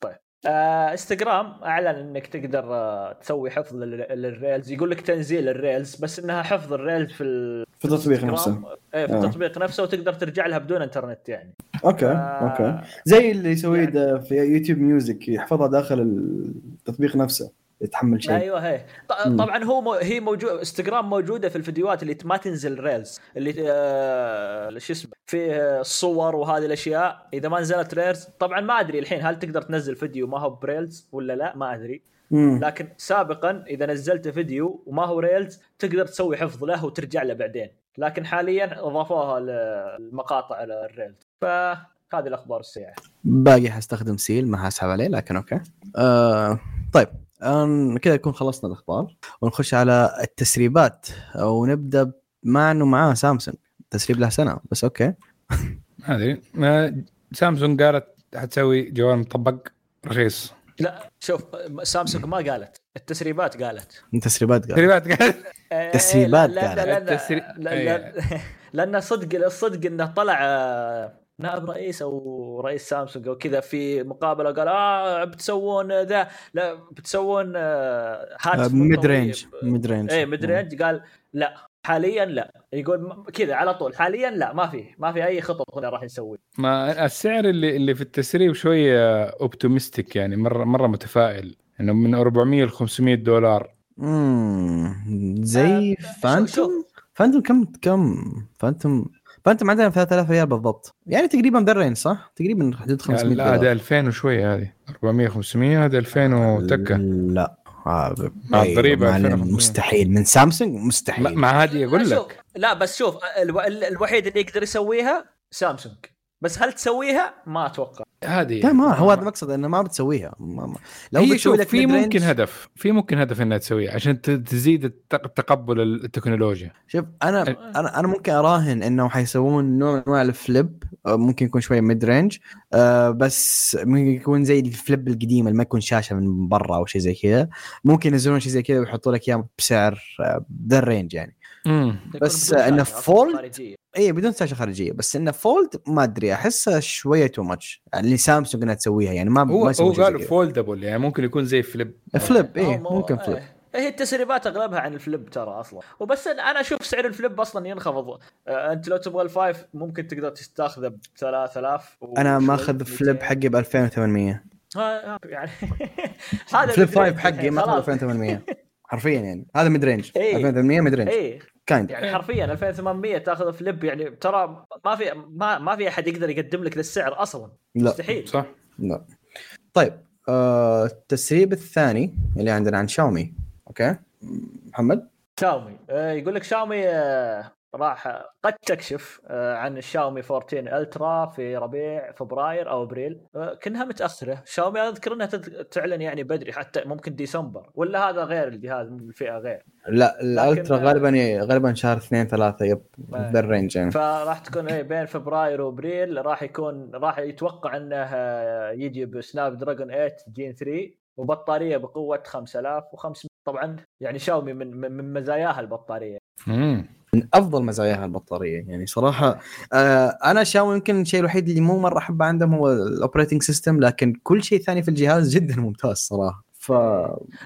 طيب. آه انستغرام أعلن إنك تقدر آه تسوي حفظ للريلز. يقول لك تنزيل الريلز بس إنها حفظ الريلز في ال... في التطبيق نفسه. إيه في آه. التطبيق نفسه وتقدر ترجع لها بدون إنترنت يعني. أوكي آه أوكي. زي اللي يسويه يعني... في يوتيوب ميوزك يحفظها داخل التطبيق نفسه. يتحمل شيء. أيوه هي. طبعا هو مو هي موجود إنستغرام موجودة في الفيديوهات اللي ما تنزل ريلز اللي آه شو اسمه في الصور وهذه الأشياء. إذا ما نزلت ريلز طبعا ما أدري الحين هل تقدر تنزل فيديو ما هو بريلز ولا لا ما أدري. مم. لكن سابقا إذا نزلت فيديو وما هو ريلز تقدر تسوي حفظ له وترجع له بعدين. لكن حاليا أضافوها للمقاطع الريلز. فهذه الأخبار السيئه باقي حستخدم سيل ما حاسحب عليه لكن أوكي. آه طيب. كذا نكون خلصنا الأخبار. ونخش على التسريبات. ونبدا مع إنه معاه سامسونج. تسريب له سنة بس أوكي. هذه سامسونج قالت حتسوي جوال مطوي رخيص. لا شوف سامسونج ما قالت. التسريبات قالت. التسريبات قالت. التسريبات قالت. التسريبات قالت. لأن صدق الصدق إنه طلع نائب رئيس أو رئيس سامسونج أو كذا في مقابلة قال آه بتسوون ذا لا بتسوون آه هاتف ميد رينج ميد رينج اي ميد رينج قال لا حاليا لا. يقول كذا على طول حاليا لا ما في ما في أي خطط هنا راح نسوي ما السعر اللي اللي في التسريب شوية optimistic يعني مرة مرة متفائل. إنه من 400 ل 500 دولار. امم زي آه فانتوم فانتوم كم كم؟ فانتوم فانتم عندنا 3000 ريال بالضبط. يعني تقريبا ذا ال range صح؟ تقريبا حدود 500 لا هذا 2000 وشوية هذه. 400 500 هذا 2000 وتكة. لا الضريبه آه مستحيل. من سامسونج؟ مستحيل. مع هذه أقول لك. لا بس شوف الوحيد اللي يقدر يسويها سامسونج. بس هل تسويها؟ ما أتوقع. هذه لا ما هو هذا المقصد إنه ما بتسويها. ما ما. لو هي بتسوي لك في ممكن هدف في ممكن هدف إنها تسويها عشان تزيد تقبل التكنولوجيا. شوف أنا أنا أنا ممكن أراهن إنه حيسوون نوع من أنواع الفليب ممكن يكون شوية mid range آه بس ممكن يكون زي الفليب القديم اللي ما يكون شاشة من برا أو شيء زي كذا. ممكن ينزلون شيء زي كذا ويحطوا لك إياه بسعر ذا آه ال range يعني. بس انه fold اي بدون شاشة خارجية. بس انه fold ما أدري احسها شوية too much اللي سامسونج إنها تسويها يعني ما هو ما هو قالوا foldable يعني ممكن يكون زي فليب فليب اي ممكن فليب إيه. هي التسريبات أغلبها عن الفليب ترى أصلا. وبس أنا أشوف سعر الفليب أصلا ينخفض. آه، أنت لو تبغى الفايف ممكن تقدر تستا تاخذه ب 3000 أنا ماخذ فليب حقي ب 2800 يعني هذا فليب 5 حقي ماخذ 2800 حرفيا يعني. هذا mid range 2800 mid range اي kind. يعني حرفيا 2800 تاخذ فليب يعني ترى ما في ما, ما في أحد يقدر يقدم لك ذا السعر أصلا. لا. مستحيل. صح. لا. طيب آه التسريب الثاني اللي عندنا عن شاومي. أوكي. محمد؟ شاومي. آه يقول لك شاومي آه راح قد تكشف آه، عن الشاومي 14 ألترا في ربيع فبراير أو أبريل. آه، كأنها متأخرة. شاومي أذكر إنها تعلن يعني بدري حتى ممكن ديسمبر. ولا هذا غير الجهاز الفئة غير؟ لا الألترا غالبا غالبا شهر اثنين ثلاثة yep ذا ال range يعني. فراح تكون إيه بين فبراير وأبريل. راح يكون راح يتوقع إنه يجي بسناب دراجون 8 جين 3 وبطارية بقوة 5500 طبعا يعني شاومي من من مزاياها البطارية. امم من أفضل مزاياها البطارية. يعني صراحة آه أنا شاومي يمكن الشيء الوحيد اللي مو مرة أحبه عندهم هو ال operating system لكن كل شيء ثاني في الجهاز جدا ممتاز صراحة. ف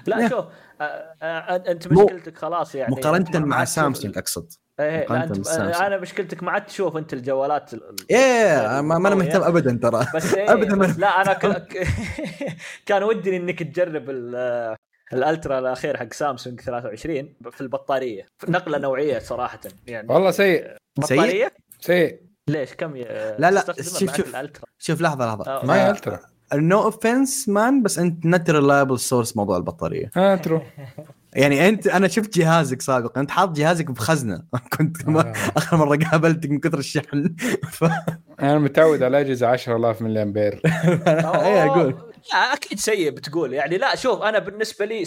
لا شوف آه آه أنت مشكلتك خلاص يعني مقارنة مع سامسونج أقصد. إيه أنت أنا مشكلتك ما عاد تشوف أنت الجوالات إيه ما, ما أنا مهتم ابدا ترى. بس إيه ابدا. بس لا أنا كان ودي إنك تجرب الألترا الأخير حق سامسونج 23 في البطارية. نقلة نوعية صراحة. يعني والله سيء. بطارية؟ سيء. ليش؟ كم. لا لا شوف شوف, شوف لحظة لحظة. ما هي Ultra. no offense man بس أنت not reliable source موضوع البطارية. آه true يعني أنت أنا شفت جهازك سابقا. أنت حاط جهازك بخزنة. كنت آه. آخر مرة قابلتك من كثر الشحن. ف... أنا متعود على أجهزة 10000 ملي امبير اي أقول. لا أكيد سيء بتقول. يعني لا شوف أنا بالنسبة لي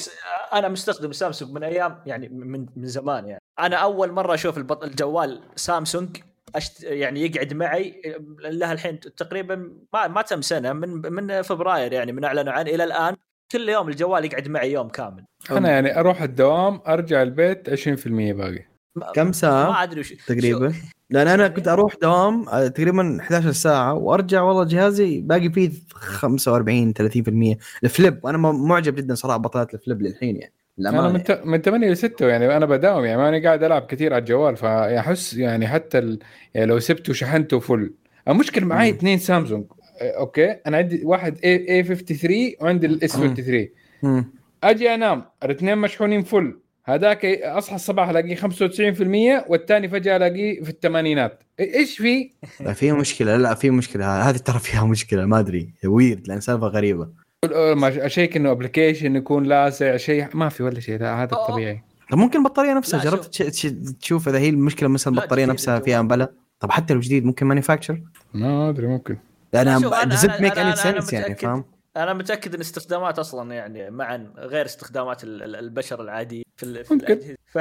أنا مستخدم سامسونج من أيام يعني من من زمان يعني. أنا أول مرة أشوف الجوال سامسونج أشت... يعني يقعد معي له الحين تقريبا ما ما تم سنة من من فبراير يعني من اعلنوا عنه إلى الآن. كل يوم الجوال يقعد معي يوم كامل. أنا يعني أروح الدوام أرجع البيت 20% باقي. كم ساعة؟ ما أدري وش تقريبا. لأن أنا كنت أروح دوام آه، تقريبا 11 ساعة وأرجع والله جهازي باقي فيه 45 30% الفليب وأنا معجب جدا صراحة بطلات الفليب للحين يعني أنا من من 8 ل 6 يعني أنا بداوم يعني ماني قاعد ألعب كثير على الجوال فأحس يعني حتى ال... يعني لو سبته وشحنته فل المشكلة معي اثنين سامسونج. okay؟ أنا عندي واحد A 53 وعندي ال S 53 أجي أنام الإثنين مشحونين full هذاك أصحى الصباح ألاقيه 95% والثاني فجأة ألاقيه في الثمانينات. إيش في؟ لا في مشكلة لا في مشكلة. هذه ترى فيها مشكلة ما أدري. weird لأن سالفة غريبة. أشيك إنه application يكون لاسع شيء ما في ولا شيء هذا الطبيعي. طب ممكن البطارية نفسها جربت تشوف إذا هي المشكلة مثلا البطارية نفسها فيها مبلى طب حتى لو جديد ممكن manufacture ما أدري ممكن. أنا doesn't make any sense يعني فاهم؟ أنا متأكد إن استخدامات أصلا يعني معا غير استخدامات البشر العادي في, في الأجهزة. ف...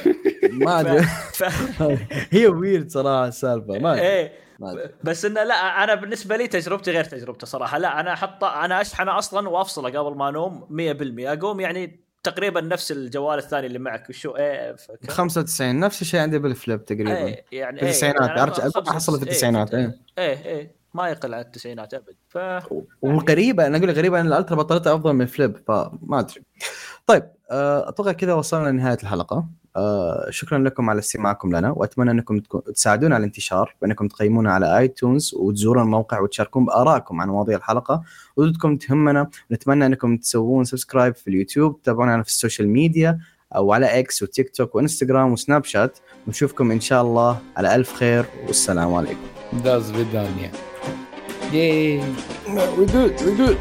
ما أدري. ف... هي weird صراحة السالفة ما أدري. إيه. بس انه لا أنا بالنسبة لي تجربتي غير تجربته صراحة. لا أنا أحط أنا اشحنه أصلا وافصله قبل ما أنوم 100% أقوم يعني تقريبا نفس الجوال الثاني اللي معك. وشو إيه 95 نفس الشيء عندي بال Flip تقريبا. إيه يعني في التسعينات إيه أرجع احصل في التسعينات إيه. إيه, إيه. ما يقل عن التسعينات أبد. ف وغريبة أنا أقول غريبة أن ال Ultra بطاريته أفضل من ال Flip فما أدري. طيب آه، أتوقع كذا وصلنا لنهاية الحلقة. آه، شكرا لكم على استماعكم لنا وأتمنى أنكم تساعدونا على الانتشار بأنكم تقيمونا على iTunes وتزورون الموقع وتشاركون بآرائكم عن مواضيع الحلقة. ردودكم تهمنا ونتمنى أنكم تسوون subscribe في اليوتيوب تتابعونا في ال social media أو على إكس وتيك توك وإنستغرام وسناب شات. ونشوفكم إن شاء الله على ألف خير والسلام عليكم. Das Vidania. Yay! No, we're good. We're good.